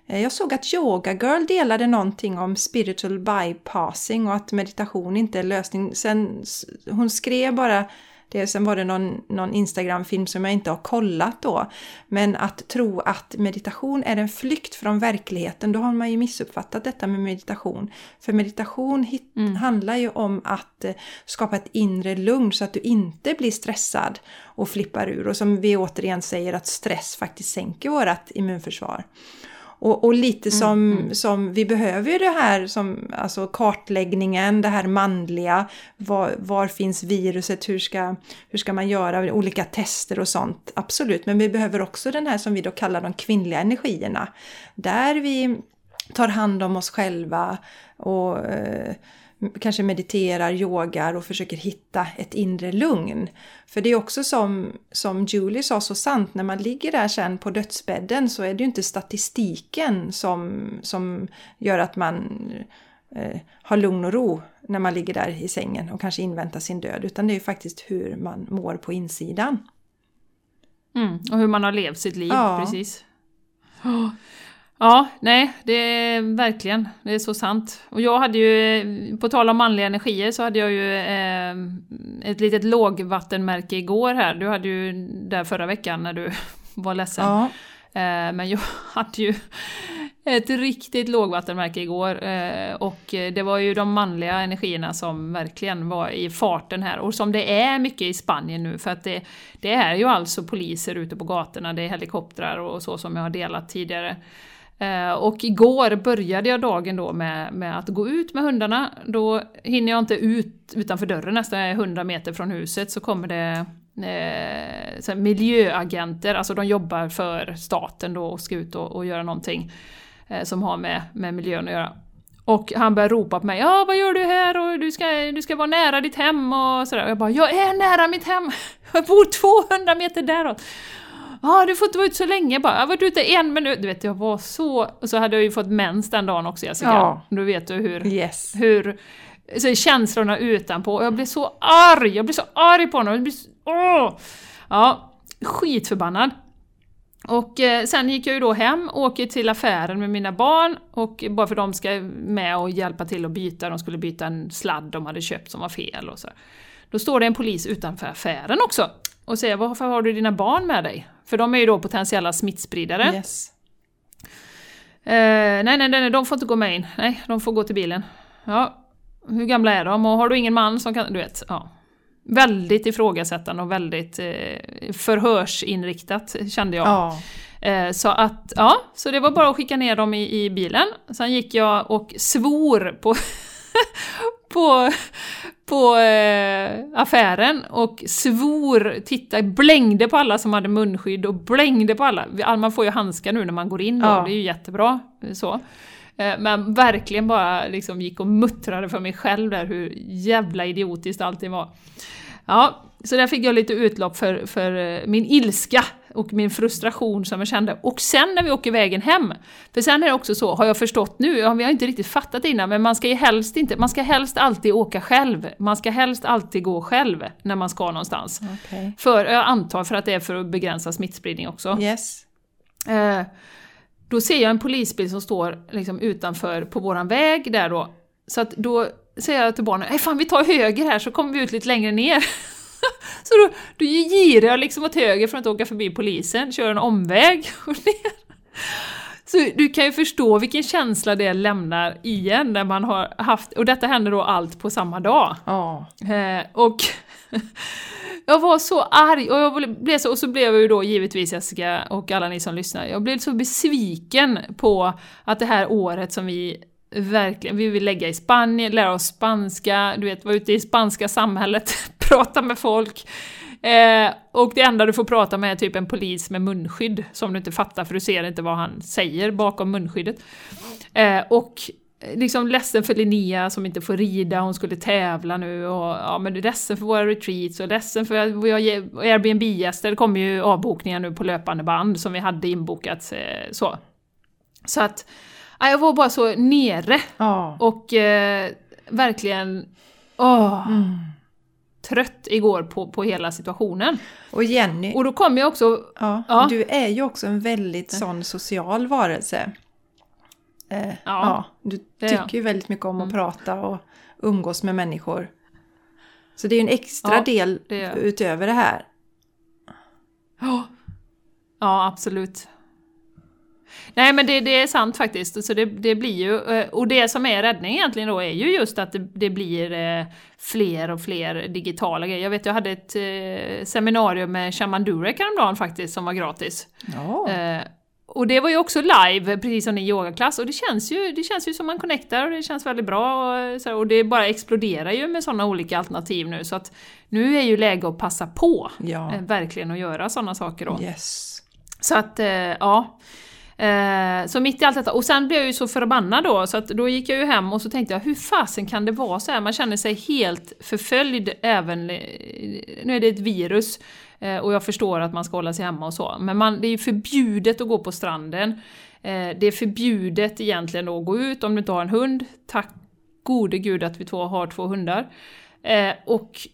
Eh, jag såg att Yoga Girl delade någonting om spiritual bypassing och att meditation inte är lösning. Sen, hon skrev bara det, sen var det någon, någon Instagram-film som jag inte har kollat då. Men att tro att meditation är en flykt från verkligheten, då har man ju missuppfattat detta med meditation. För meditation hit, mm. handlar ju om att eh, skapa ett inre lugn så att du inte blir stressad och flippar ur. Och som vi återigen säger att stress faktiskt sänker vårt immunförsvar. Och, och lite mm, som, mm. som, vi behöver ju det här som alltså kartläggningen, det här manliga, var, var finns viruset, hur ska, hur ska man göra, olika tester och sånt, absolut. Men vi behöver också den här som vi då kallar de kvinnliga energierna. Där vi tar hand om oss själva och eh, kanske mediterar, yogar och försöker hitta ett inre lugn. För det är också som, som Julie sa så sant, när man ligger där sen på dödsbädden så är det ju inte statistiken som, som gör att man eh, har lugn och ro när man ligger där i sängen och kanske inväntar sin död, utan det är ju faktiskt hur man mår på insidan. Mm, och hur man har levt sitt liv, ja. precis. Ja, nej, det är verkligen, det är så sant. Och jag hade ju, på tal om manliga energier, så hade jag ju eh, ett litet lågvattenmärke igår här. Du hade ju där förra veckan när du <laughs> var ledsen. Ja. Eh, men jag <laughs> hade ju ett riktigt lågvattenmärke igår. Eh, och det var ju de manliga energierna som verkligen var i farten här. Och som det är mycket i Spanien nu, för att det, det är ju alltså poliser ute på gatorna, det är helikoptrar och så som jag har delat tidigare. Eh, och igår började jag dagen då med, med, att gå ut med hundarna. Då hinner jag inte ut utanför dörren, nästan 100 meter från huset, så kommer det eh, miljöagenter, alltså de jobbar för staten då och ska ut och, och göra någonting eh, som har med, med miljön att göra. Och han börjar ropa på mig, ja vad gör du här och du ska, du ska vara nära ditt hem och sådär. Och jag bara, jag är nära mitt hem! <laughs> Jag bor 200 meter däråt! Ah, du får inte vara ute så länge bara. Jag har varit ute en minut. Du vet, jag var så... Och så hade jag ju fått mens den dagen också Jessica. Ja. Då vet du hur... Yes. hur så känslorna utanpå. Och jag blev så arg! Jag blev så arg på honom. Jag blev så, åh! Ja, skitförbannad. Och eh, sen gick jag ju då hem, åker till affären med mina barn och bara för de ska med och hjälpa till att byta, de skulle byta en sladd de hade köpt som var fel och så. Då står det en polis utanför affären också och säger varför har du dina barn med dig? För de är ju då potentiella smittspridare. Yes. Eh, nej, nej, nej, de får inte gå med in. Nej, de får gå till bilen. Ja, hur gamla är de? Och har du ingen man som kan... Du vet, ja. Väldigt ifrågasättande och väldigt eh, förhörsinriktat kände jag. Ja. Eh, så att, ja, så det var bara att skicka ner dem i, i bilen. Sen gick jag och svor på <laughs> på, på eh, affären och svor, tittade, blängde på alla som hade munskydd och blängde på alla. Man får ju handskar nu när man går in ja. det är ju jättebra. Så. Eh, men verkligen bara liksom gick och muttrade för mig själv där hur jävla idiotiskt allting var. Ja, så där fick jag lite utlopp för, för eh, min ilska och min frustration som jag kände. Och sen när vi åker vägen hem, för sen är det också så, har jag förstått nu, ja, vi har inte riktigt fattat innan, men man ska ju helst inte, man ska helst alltid åka själv. Man ska helst alltid gå själv när man ska någonstans. Okay. För, jag antar för att det är för att begränsa smittspridning också. Yes. Eh, då ser jag en polisbil som står liksom utanför på våran väg där då. Så att då säger jag till barnen, nej fan vi tar höger här så kommer vi ut lite längre ner. <laughs> <laughs> Så då, då girar jag liksom åt höger för att åka förbi polisen, kör en omväg <laughs> och ner. Så du kan ju förstå vilken känsla det lämnar i en när man har haft, och detta händer då allt på samma dag. Ja. Eh, och <laughs> jag var så arg och, jag blev så, och så blev jag ju då givetvis Jessica och alla ni som lyssnar, jag blev så besviken på att det här året som vi verkligen, vi vill lägga i Spanien, lära oss spanska, du vet, vara ute i spanska samhället, <laughs> prata med folk. Eh, och det enda du får prata med är typ en polis med munskydd, som du inte fattar för du ser inte vad han säger bakom munskyddet. Eh, och eh, liksom ledsen för Linnea som inte får rida, hon skulle tävla nu och ja men ledsen för våra retreats och ledsen för att vi har Airbnb-gäster, det kommer ju avbokningar nu på löpande band som vi hade inbokat eh, så. Så att, jag var bara så nere Ja. och eh, verkligen, åh, Mm. trött igår på, på hela situationen. Och Jenny, Och då kom jag också, ja, Ja. du är ju också en väldigt sån social varelse. Eh, ja. du det är tycker ju väldigt mycket om att Mm. prata och umgås med människor. Så det är ju en extra Ja, del det utöver det här. Ja, ja absolut. Nej men det, det är sant faktiskt, så det, det blir ju, eh, och det som är räddning egentligen då är ju just att det, det blir eh, fler och fler digitala grejer. Jag vet jag hade ett eh, seminarium med Shaman Durek häromdagen faktiskt som var gratis. Ja. Eh, och det var ju också live, precis som din yogaklass, och det känns ju, det känns ju som man connectar och det känns väldigt bra. Och, så, och det bara exploderar ju med sådana olika alternativ nu, så att nu är ju läge att passa på, Ja. verkligen att göra sådana saker då. Yes. Så att, ja. Eh, så mitt i allt detta, och sen blev jag ju så förbannad då, så att då gick jag ju hem och så tänkte jag, hur fasen kan det vara så här? Man känner sig helt förföljd även, eh, nu är det ett virus, eh, och jag förstår att man ska hålla sig hemma och så, men man, det är ju förbjudet att gå på stranden. Eh, det är förbjudet egentligen då att gå ut om du inte har en hund, tack gode gud att vi två har två hundar. Eh, och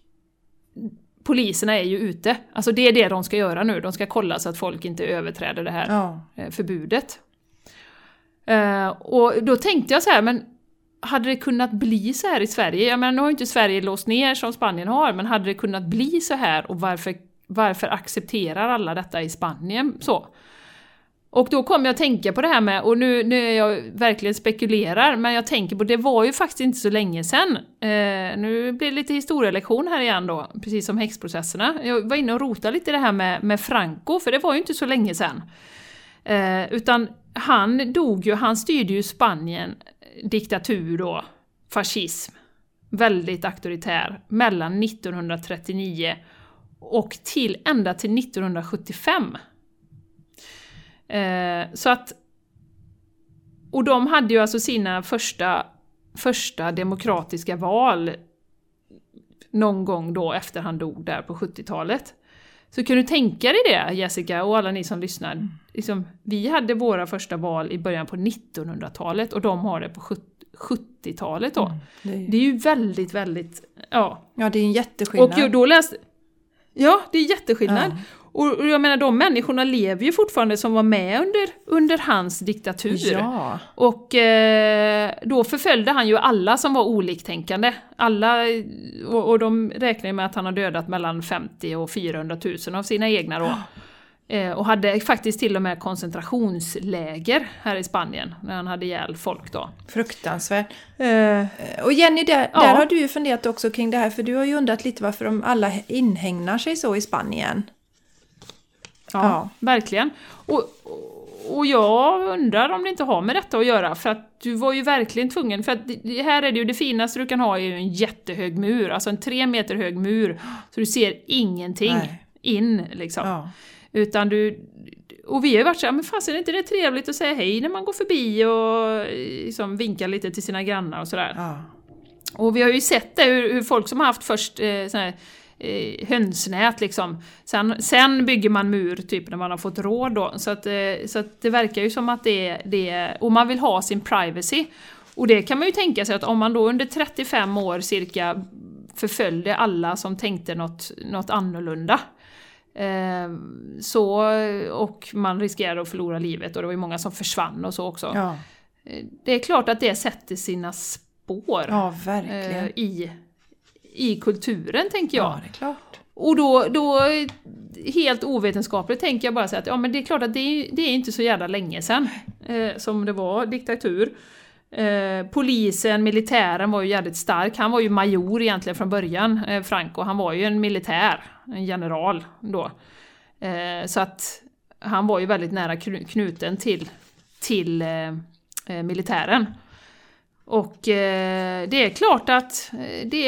poliserna är ju ute. Alltså det är det de ska göra nu, de ska kolla så att folk inte överträder det här Ja. eh, förbudet. Eh, och då tänkte jag så här, men hade det kunnat bli så här i Sverige? Jag menar, nu har ju inte Sverige låst ner som Spanien har, men hade det kunnat bli så här och varför, varför accepterar alla detta i Spanien så? Och då kom jag att tänka på det här med, och nu, nu är jag verkligen spekulerar, men jag tänker på det var ju faktiskt inte så länge sedan. Eh, nu blir det lite historielektion här igen då, precis som häxprocesserna. Jag var inne och rotade lite i det här med, med Franco, för det var ju inte så länge sedan. Eh, utan han dog ju, han styrde ju Spanien, diktatur då, fascism, väldigt auktoritär, mellan 1939 och till ända till 1975. Eh, så att... Och de hade ju alltså sina första, första demokratiska val någon gång då efter han dog där på 70-talet. Så kan du tänka dig det Jessica och alla ni som lyssnar. Liksom, vi hade våra första val i början på 1900-talet och de har det på 70-talet då. Det är, Det är ju väldigt, väldigt... Ja. ja, det är en jätteskillnad. Och då läste... Ja, det är jätteskillnad. Ja. Och jag menar, de människorna lever ju fortfarande som var med under, under hans diktatur. Ja. Och eh, då förföljde han ju alla som var oliktänkande. Alla, och, och de räknar med att han har dödat mellan 50 och 400 000 av sina egna då. Eh, och hade faktiskt till och med koncentrationsläger här i Spanien, när han hade ihjäl folk då. Fruktansvärt. Eh, Och Jenny, där, Ja. där har du ju funderat också kring det här, för du har ju undrat lite varför de alla inhägnar sig så i Spanien. Ja, Ja. verkligen. Och, och jag undrar om det inte har med detta att göra, för att du var ju verkligen tvungen, för att det- här är det ju det finaste du kan ha är ju en jättehög mur, alltså en tre meter hög mur, så du ser ingenting Nej. in liksom. Ja. Utan du... Och vi har ju varit såhär, men fasen är inte det trevligt att säga hej när man går förbi och liksom vinka lite till sina grannar och sådär. Ja. Och vi har ju sett det, hur, hur folk som har haft först eh, sån här, eh, hönsnät liksom. Sen, sen bygger man mur typ när man har fått råd då. Så att, eh, så att det verkar ju som att det är, det är... Och man vill ha sin privacy. Och det kan man ju tänka sig att om man då under 35 år cirka förföljde alla som tänkte något, något annorlunda. Eh, så, och man riskerade att förlora livet och det var ju många som försvann och så också. Ja. Eh, Det är klart att det sätter sina spår ja, eh, i, i kulturen, tänker jag. Ja, det är klart. Och då, då, helt ovetenskapligt tänker jag bara säga att ja men det är klart att det är, det är inte så jävla länge sedan eh, som det var diktatur. Eh, polisen, militären var ju jävligt stark. Han var ju major egentligen från början, eh, Franco. Han var ju en militär, en general då. Eh, så att han var ju väldigt nära knuten till, till militären. Och eh, det är klart att eh, det,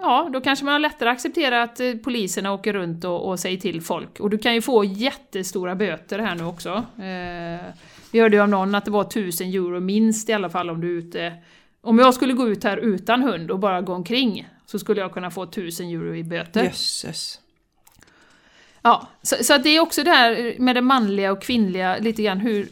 ja, då kanske man har lättare att acceptera att eh, poliserna åker runt och, och säger till folk. Och du kan ju få jättestora böter här nu också. Eh, vi hörde ju av någon att det var 1000 euro minst i alla fall om du är ute. Om jag skulle gå ut här utan hund och bara gå omkring så skulle jag kunna få 1000 euro i böter. Jösses. Ja, så, så det är också det här med det manliga och kvinnliga, lite grann hur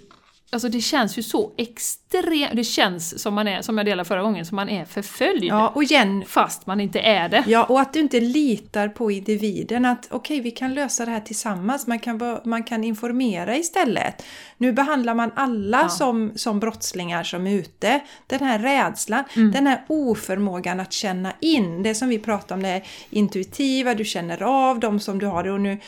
Alltså det känns ju så extremt, det känns som man är, som jag delade förra gången, som man är förföljd. Ja, och igen, fast man inte är det. Ja, och att du inte litar på individen, att okej, okay, vi kan lösa det här tillsammans, man kan, man kan informera istället. Nu behandlar man alla ja. som, som brottslingar som är ute. Den här rädslan, mm. den här oförmågan att känna in, det som vi pratar om, det intuitiva, du känner av dem som du har det och nu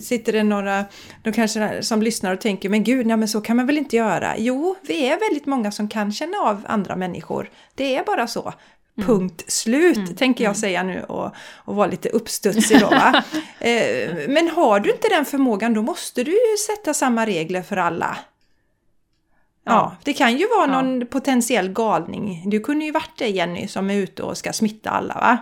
sitter det några, de kanske som lyssnar och tänker, men gud, nej men så kan man väl inte göra göra? Jo, vi är väldigt många som kan känna av andra människor. Det är bara så. Mm. Punkt slut, mm. tänker jag mm. säga nu och, och vara lite uppstudsig då. Va? <laughs> eh, men har du inte den förmågan då måste du ju sätta samma regler för alla. Ja, ja det kan ju vara någon ja. potentiell galning. Du kunde ju varit det Jenny som är ute och ska smitta alla va?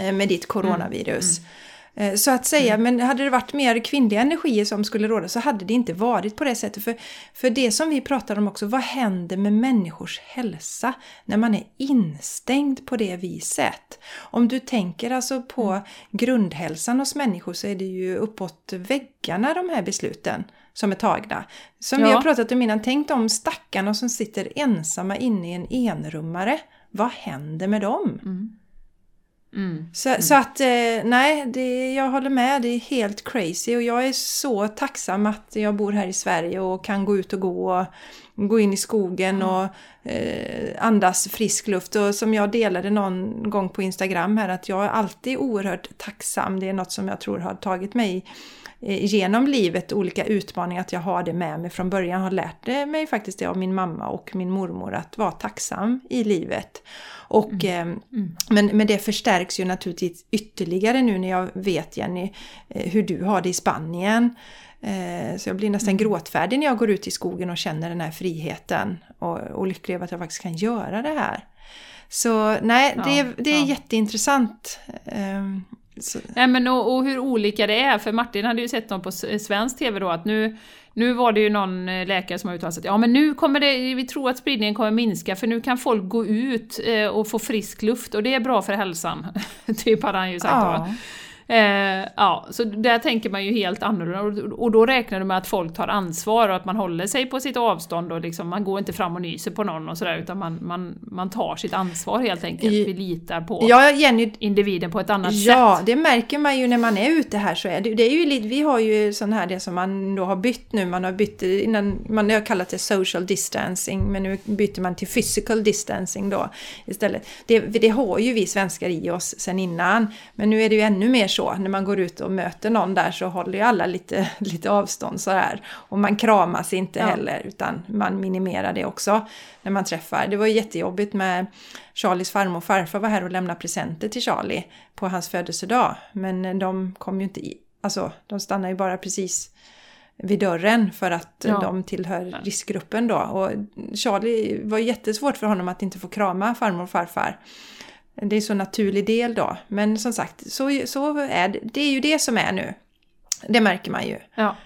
Eh, med ditt coronavirus. Mm. Eh, så att säga, mm. men hade det varit mer kvinnliga energier som skulle råda så hade det inte varit på det sättet. För, för det som vi pratar om också, vad händer med människors hälsa när man är instängd på det viset? Om du tänker alltså på mm. grundhälsan hos människor så är det ju uppåt väggarna de här besluten som är tagna. Som ja. vi har pratat om innan, tänk de stackarna som sitter ensamma inne i en enrummare. Vad händer med dem? Mm. Mm. Så, mm. så, att eh, nej, det, jag håller med. Det är helt crazy och jag är så tacksam att jag bor här i Sverige och kan gå ut och gå och gå in i skogen mm. och eh, andas frisk luft. Och som jag delade någon gång på Instagram här att jag är alltid oerhört tacksam. Det är något som jag tror har tagit mig genom livet olika utmaningar, att jag har det med mig från början. Har lärt mig faktiskt det av min mamma och min mormor att vara tacksam i livet. Och, mm. Eh, mm. Men, men det förstärks ju naturligtvis ytterligare nu när jag vet Jenny eh, hur du har det i Spanien. Så jag blir nästan mm. gråtfärdig när jag går ut i skogen och känner den här friheten och, och lycklig över att jag faktiskt kan göra det här. Så nej, det, ja, det är ja. jätteintressant. Så. Nej, men och, och, hur olika det är, för Martin hade ju sett dem på svensk TV då att nu, nu var det ju någon eh, läkare som har uttalat att ja men nu kommer det, vi tror att spridningen kommer minska för nu kan folk gå ut eh, och få frisk luft och det är bra för hälsan. <laughs> typ hade han ju sagt ja. då. Eh, ja, så där tänker man ju helt annorlunda och då räknar du med att folk tar ansvar och att man håller sig på sitt avstånd och liksom, man går inte fram och nyser på någon och sådär utan man, man, man tar sitt ansvar helt enkelt. Vi litar på ja, Jenny, individen på ett annat ja, sätt. Ja, det märker man ju när man är ute här så är det, det är ju lite, vi har ju sån här det som man då har bytt nu, man har bytt innan, man har kallat det social distancing men nu byter man till physical distancing då istället. Det, det har ju vi svenskar i oss sen innan men nu är det ju ännu mer så. När man går ut och möter någon där så håller ju alla lite, <laughs> lite avstånd sådär. Och man kramas inte ja. heller utan man minimerar det också när man träffar. Det var jättejobbigt med Charlies farmor och farfar var här och lämnade presenter till Charlie på hans födelsedag. Men de kom ju inte i, alltså de stannade ju bara precis vid dörren för att ja. de tillhör riskgruppen då. Och Charlie var jättesvårt för honom att inte få krama farmor och farfar. Det är så naturlig del då. Men som sagt, så, så är det. Det är ju det som är nu. Det märker man ju. Ja.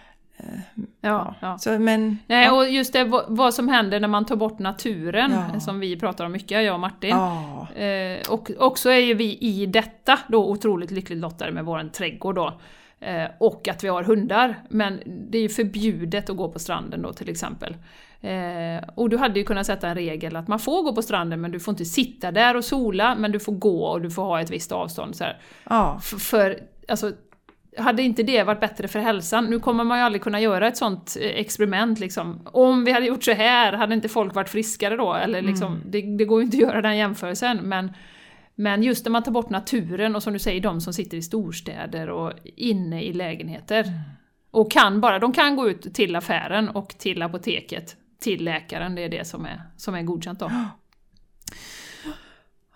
Uh, ja, ja. Så, men, Nej, ja. och just det vad som händer när man tar bort naturen, ja. som vi pratar om mycket, jag och Martin. Ja. Eh, och också är ju vi i detta då otroligt lyckligt lottade med våran trädgård då. Eh, och att vi har hundar. Men det är ju förbjudet att gå på stranden då till exempel. Eh, och du hade ju kunnat sätta en regel att man får gå på stranden men du får inte sitta där och sola men du får gå och du får ha ett visst avstånd. Så ja. För, alltså, hade inte det varit bättre för hälsan? Nu kommer man ju aldrig kunna göra ett sånt eh, experiment liksom. Om vi hade gjort så här, hade inte folk varit friskare då? Eller liksom, mm. det, det, går ju inte att göra den jämförelsen men Men just när man tar bort naturen och som du säger, de som sitter i storstäder och inne i lägenheter. Och kan bara, de kan gå ut till affären och till apoteket, till läkaren, det är det som är, som är godkänt då.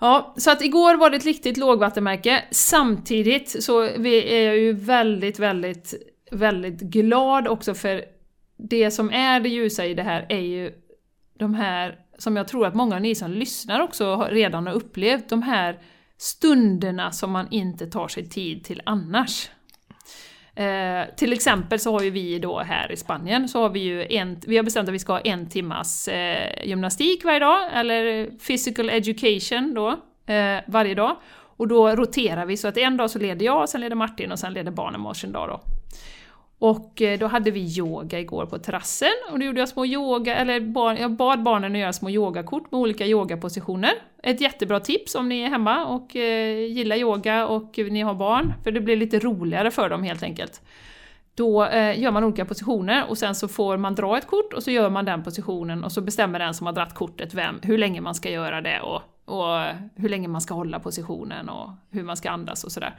Ja, så att igår var det ett riktigt lågvattenmärke. Samtidigt så är jag ju väldigt, väldigt, väldigt glad också för det som är det ljusa i det här är ju de här, som jag tror att många av ni som lyssnar också redan har upplevt, de här stunderna som man inte tar sig tid till annars. Eh, till exempel så har ju vi då här i Spanien, så har vi ju en, vi har bestämt att vi ska ha en timmas eh, gymnastik varje dag, eller physical education då, eh, varje dag. Och då roterar vi så att en dag så leder jag, sen leder Martin och sen leder barnen varsin dag då. Och eh, då hade vi yoga igår på terrassen och då gjorde jag små yoga, eller barn, jag bad barnen att göra små yogakort med olika yogapositioner. Ett jättebra tips om ni är hemma och eh, gillar yoga och ni har barn, för det blir lite roligare för dem helt enkelt. Då eh, gör man olika positioner och sen så får man dra ett kort och så gör man den positionen och så bestämmer den som har dratt kortet vem, hur länge man ska göra det och, och hur länge man ska hålla positionen och hur man ska andas och sådär.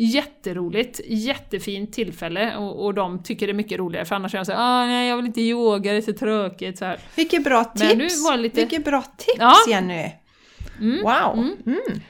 Jätteroligt, jättefint tillfälle och, och de tycker det är mycket roligare för annars är jag såhär ah, nej jag vill inte yoga, det är så tråkigt. Så här. Vilket bra tips! Lite... Vilket bra tips Ja. Jenny! Mm. Wow! Mm. Mm.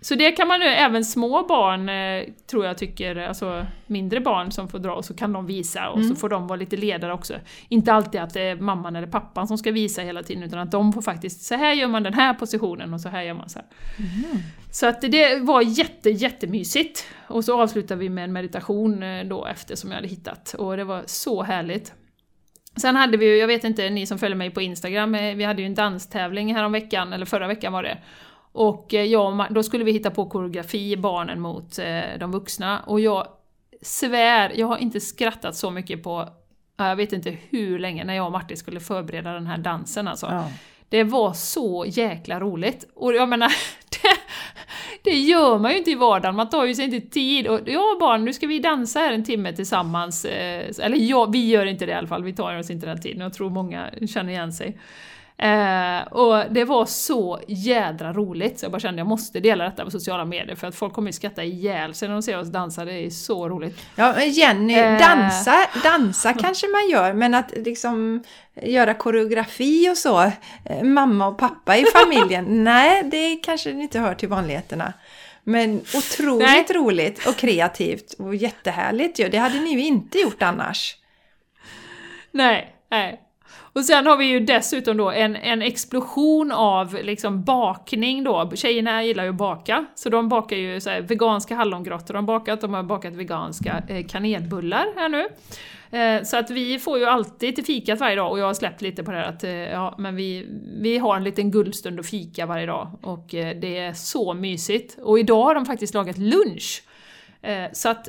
Så det kan man nu, även små barn eh, tror jag tycker, alltså mindre barn som får dra, så kan de visa och så Mm. får de vara lite ledare också. Inte alltid att det är mamman eller pappan som ska visa hela tiden, utan att de får faktiskt, så här gör man den här positionen och så här gör man så här. Mm. Så att det var jätte, jättemysigt. Och så avslutade vi med en meditation eh, då efter som jag hade hittat, och det var så härligt. Sen hade vi ju, jag vet inte, ni som följer mig på Instagram, eh, vi hade ju en danstävling här om veckan, eller förra veckan var det. Och eh, Ma- då skulle vi hitta på koreografi, barnen mot eh, de vuxna. Och jag svär, jag har inte skrattat så mycket på, ja, jag vet inte hur länge, när jag och Martin skulle förbereda den här dansen alltså. Ja. Det var så jäkla roligt. Och jag menar, <laughs> det, det gör man ju inte i vardagen, man tar ju sig inte tid. Och ja barn, nu ska vi dansa här en timme tillsammans. Eh, Eller ja, vi gör inte det i alla fall, vi tar oss inte den tiden. Jag tror många känner igen sig. Eh, och det var så jädra roligt, så jag bara kände jag måste dela detta på sociala medier för att folk kommer ju skratta ihjäl sig när de ser oss dansa, det är så roligt. Ja, men Jenny, Eh. dansa, dansa kanske man gör, men att liksom göra koreografi och så, eh, mamma och pappa i familjen, <laughs> nej, det kanske inte hör till vanligheterna. Men otroligt Nej. roligt och kreativt och jättehärligt ju. Det hade ni ju inte gjort annars. Nej, nej. Och sen har vi ju dessutom då en, en explosion av liksom bakning då. Tjejerna gillar ju att baka, så de bakar ju så här veganska hallongrottor, de har bakat, de har bakat veganska eh, kanelbullar här nu. Eh, så att vi får ju alltid till fikat varje dag och jag har släppt lite på det här att eh, ja, men vi, vi har en liten guldstund och fika varje dag och det är så mysigt. Och idag har de faktiskt lagat lunch. Så att,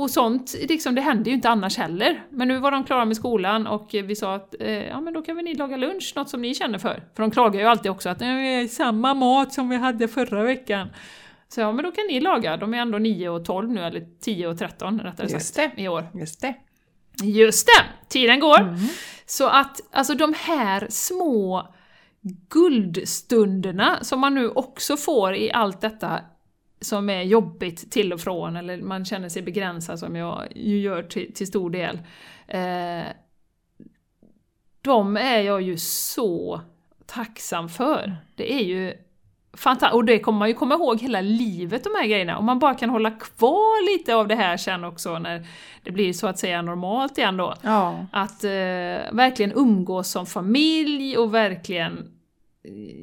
och sånt, liksom, det händer ju inte annars heller. Men nu var de klara med skolan och vi sa att eh, ja, men då kan väl ni laga lunch, något som ni känner för. För de klagar ju alltid också att "Nej, det är samma mat som vi hade förra veckan. Så ja, men då kan ni laga. De är ändå 9 och 12 nu, eller 10 och 13 rättare Just sagt, i år. Just det. Just det! Tiden går. Så att alltså de här små guldstunderna som man nu också får i allt detta som är jobbigt till och från, eller man känner sig begränsad som jag ju gör till, till stor del. Eh, de är jag ju så tacksam för. Det är ju fantastiskt, och det kommer man ju komma ihåg hela livet, de här grejerna. Om man bara kan hålla kvar lite av det här sen också när det blir så att säga normalt igen då. Ja. Att eh, verkligen umgås som familj och verkligen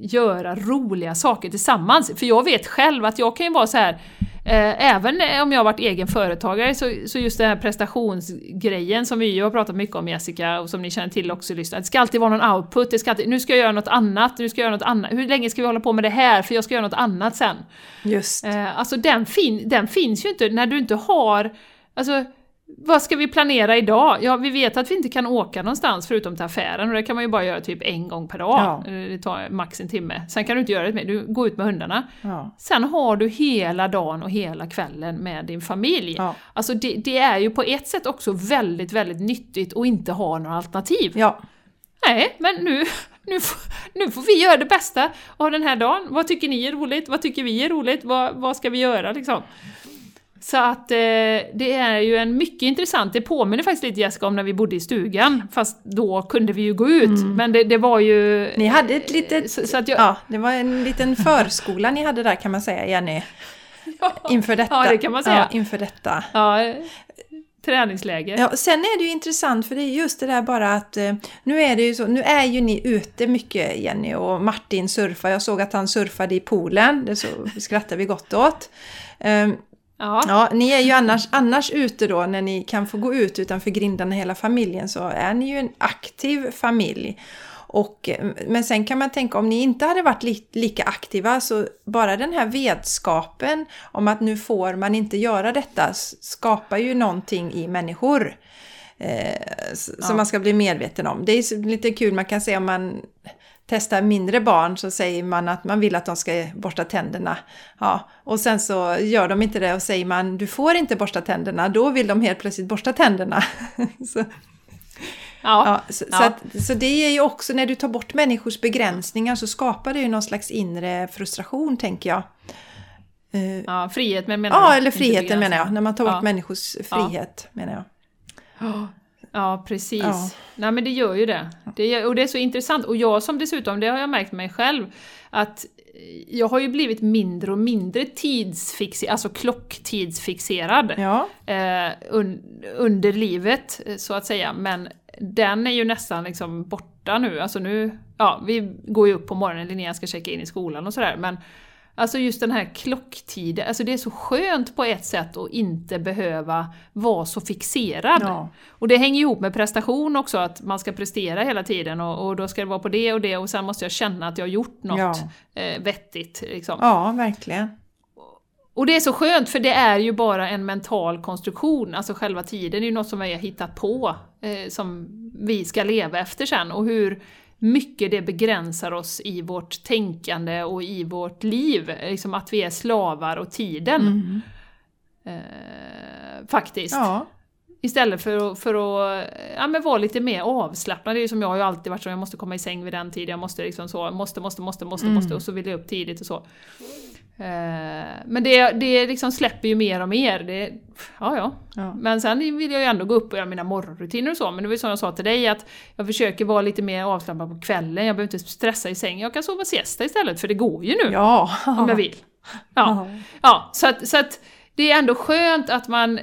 göra roliga saker tillsammans. För jag vet själv att jag kan ju vara så här Eh, även om jag har varit egen företagare så, så just den här prestationsgrejen som vi ju har pratat mycket om Jessica och som ni känner till också lyssnar. Det ska alltid vara någon output, det ska alltid, nu ska jag göra något annat, nu ska jag göra något annat. Hur länge ska vi hålla på med det här? För jag ska göra något annat sen. Just. Eh, alltså den, fin den finns ju inte när du inte har... Alltså, vad ska vi planera idag? Ja, vi vet att vi inte kan åka någonstans förutom till affären och det kan man ju bara göra typ en gång per dag. Ja. Eh, Det tar max en timme. Sen kan du inte göra det mer, du går ut med hundarna. Ja. Sen har du hela dagen och hela kvällen med din familj. Ja. Alltså det, det är ju på ett sätt också väldigt, väldigt nyttigt att inte ha några alternativ. ja. Nej, men nu, <laughs> nu, får, nu får vi göra det bästa av den här dagen. Vad tycker ni är roligt? Vad tycker vi är roligt? Vad, vad ska vi göra liksom? Så att eh, det är ju en mycket intressant, det påminner faktiskt lite Jessica om när vi bodde i stugan, fast då kunde vi ju gå ut. Mm. Men det, det, var ju... Ni hade ett litet... Så, så att jag, ja, det var en liten förskola ni hade där kan man säga, Jenny. Ja, inför detta. Ja, det kan man säga. Ja, inför detta. Ja, träningsläger. Ja, sen är det ju intressant för det är just det där bara att eh, nu är det ju så, nu är ju ni ute mycket Jenny och Martin surfar. Jag såg att han surfade i poolen, det så skrattar vi gott åt. Ja. ja. Ni är ju annars, annars ute då när ni kan få gå ut utanför grindarna hela familjen så är ni ju en aktiv familj. Och, men sen kan man tänka om ni inte hade varit li, lika aktiva så bara den här vetskapen om att nu får man inte göra detta skapar ju någonting i människor. Eh, som ja. man ska bli medveten om. Det är lite kul, man kan säga om man testar mindre barn så säger man att man vill att de ska borsta tänderna. Ja, och sen så gör de inte det och säger man du får inte borsta tänderna, då vill de helt plötsligt borsta tänderna. <laughs> så, ja. ja, så, ja. Så, att, så, det är ju också när du tar bort människors begränsningar så skapar det ju någon slags inre frustration tänker jag. Eh, ja, frihet menar du? Ja, eller friheten menar jag. När man tar bort människors frihet menar jag. Ja, precis. Ja. Nej men det gör ju det. det och det är så intressant. Och jag som dessutom, det har jag märkt mig själv, att jag har ju blivit mindre och mindre tidsfixerad, alltså klocktidsfixerad ja. eh, un, under livet, så att säga. Men den är ju nästan liksom borta nu. Alltså nu, ja, vi går ju upp på morgonen, Linnea ska checka in i skolan och sådär, men Alltså just den här klocktiden, alltså det är så skönt på ett sätt att inte behöva vara så fixerad. Ja. Och det hänger ihop med prestation också, att man ska prestera hela tiden och, och, då ska det vara på det och det och sen måste jag känna att jag har gjort något ja. eh, vettigt. Liksom. Ja, verkligen. Och det är så skönt för det är ju bara en mental konstruktion, alltså själva tiden är ju något som vi har hittat på, eh, som vi ska leva efter sen. Och hur mycket det begränsar oss i vårt tänkande och i vårt liv. Liksom att vi är slavar och tiden. Mm. Eh, faktiskt. Ja. Istället för för att ja, men vara lite mer avslappnad. Det är ju som jag har ju alltid varit så, jag måste komma i säng vid den tiden, jag måste liksom så, måste, måste, måste, måste, mm. måste, och så vill jag upp tidigt och så. Eh, men det, det liksom släpper ju mer och mer. Det, ja, ja, ja. Men sen vill jag ju ändå gå upp och göra mina morgonrutiner och så. Men det var ju som jag sa till dig, att jag försöker vara lite mer avslappnad på kvällen. Jag behöver inte stressa i sängen. Jag kan sova siesta istället, för det går ju nu. Ja. Om jag vill. Ja, ja så, att, så att det är ändå skönt att man,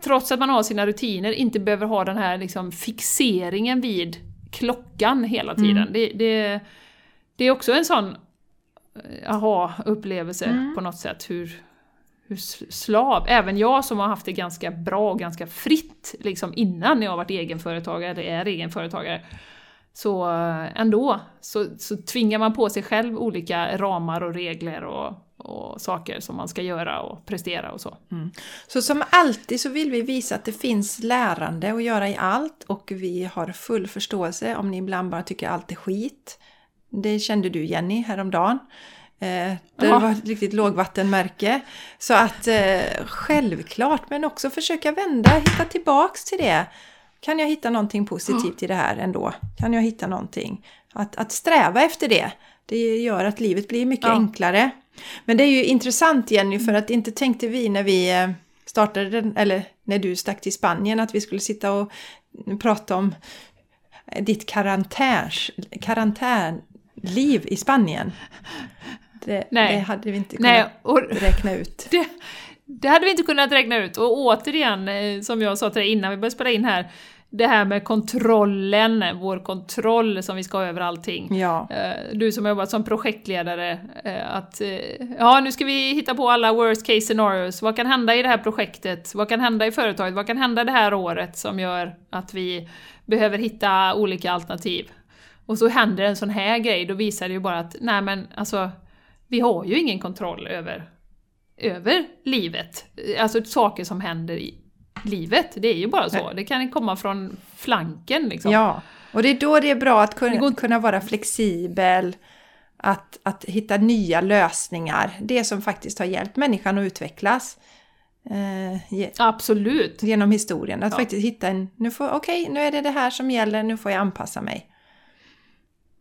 trots att man har sina rutiner, inte behöver ha den här liksom fixeringen vid klockan hela tiden. Mm. Det, det, det är också en sån aha-upplevelse mm. på något sätt. Hur, hur slav, även jag som har haft det ganska bra och ganska fritt liksom innan jag har varit egenföretagare, eller är egenföretagare, så eh, ändå så, så tvingar man på sig själv olika ramar och regler och, och saker som man ska göra och prestera och så. Mm. Så som alltid så vill vi visa att det finns lärande att göra i allt och vi har full förståelse om ni ibland bara tycker allt är skit. Det kände du Jenny häromdagen. Eh, det var ett riktigt lågvattenmärke. Så att eh, självklart, men också försöka vända, hitta tillbaks till det. Kan jag hitta någonting positivt i det här ändå? Kan jag hitta någonting? Att, att sträva efter det, det gör att livet blir mycket ja. enklare. Men det är ju intressant Jenny, för att inte tänkte vi när vi eh, startade den, eller när du stack till Spanien, att vi skulle sitta och prata om ditt karantän, liv i Spanien. Det, det hade vi inte kunnat Nej, och, räkna ut. <laughs> Det, det, hade vi inte kunnat räkna ut. Och återigen, eh, som jag sa till dig innan vi började spela in här, det här med kontrollen, vår kontroll som vi ska ha över allting. Ja. Eh, du som har jobbat som projektledare, eh, att ja, nu ska vi hitta på alla worst case scenarios. Vad kan hända i det här projektet? Vad kan hända i företaget? Vad kan hända det här året som gör att vi behöver hitta olika alternativ? Och så händer en sån här grej, då visar det ju bara att nej men alltså, vi har ju ingen kontroll över, över livet. Alltså saker som händer i livet, det är ju bara så. Det kan komma från flanken liksom. Ja, och det är då det är bra att kunna, kunna vara flexibel, att, att hitta nya lösningar. Det som faktiskt har hjälpt människan att utvecklas. Eh, Absolut! Genom historien. Att ja. faktiskt hitta en, nu får, okej, okay, nu är det det här som gäller, nu får jag anpassa mig.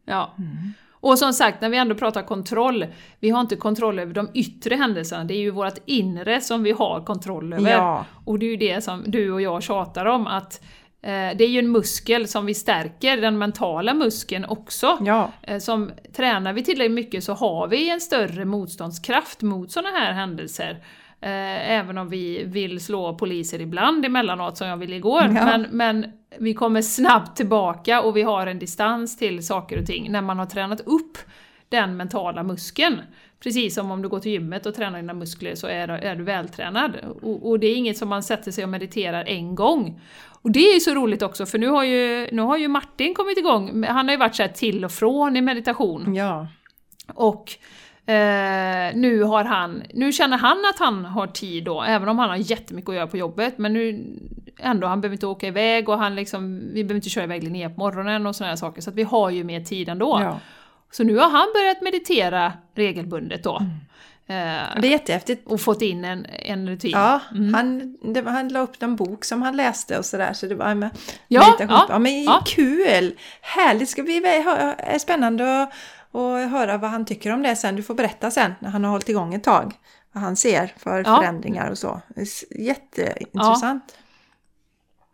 Ja. Mm. Och som sagt, när vi ändå pratar kontroll, vi har inte kontroll över de yttre händelserna, det är ju vårt inre som vi har kontroll över. Ja. Och det är ju det som du och jag tjatar om, att eh, det är ju en muskel som vi stärker, den mentala muskeln också. Ja. Eh, som Tränar vi tillräckligt mycket så har vi en större motståndskraft mot sådana här händelser. Eh, även om vi vill slå poliser ibland emellanåt, som jag ville igår. Ja. Men, men vi kommer snabbt tillbaka och vi har en distans till saker och ting när man har tränat upp den mentala muskeln. Precis som om du går till gymmet och tränar dina muskler så är, är du vältränad. Och, och, det är inget som man sätter sig och mediterar en gång. Och det är ju så roligt också för nu har ju, nu har ju Martin kommit igång, han har ju varit så till och från i meditation. Ja. Och Eh, nu, har han, nu känner han att han har tid då, även om han har jättemycket att göra på jobbet, men nu ändå, han behöver inte åka iväg och han liksom, vi behöver inte köra iväg Linnea på morgonen och sådana saker, så att vi har ju mer tid ändå. Ja. Så nu har han börjat meditera regelbundet då. Mm. Eh, det är jättehäftigt. Och fått in en, en rutin. Ja, mm. han, det, han la upp en bok som han läste och sådär, så det var med ja, meditation. Ja, ja, men ja. kul! Härligt, det ska bli spännande att och höra vad han tycker om det sen. Du får berätta sen när han har hållit igång ett tag. Vad han ser för ja. förändringar och så. Jätteintressant.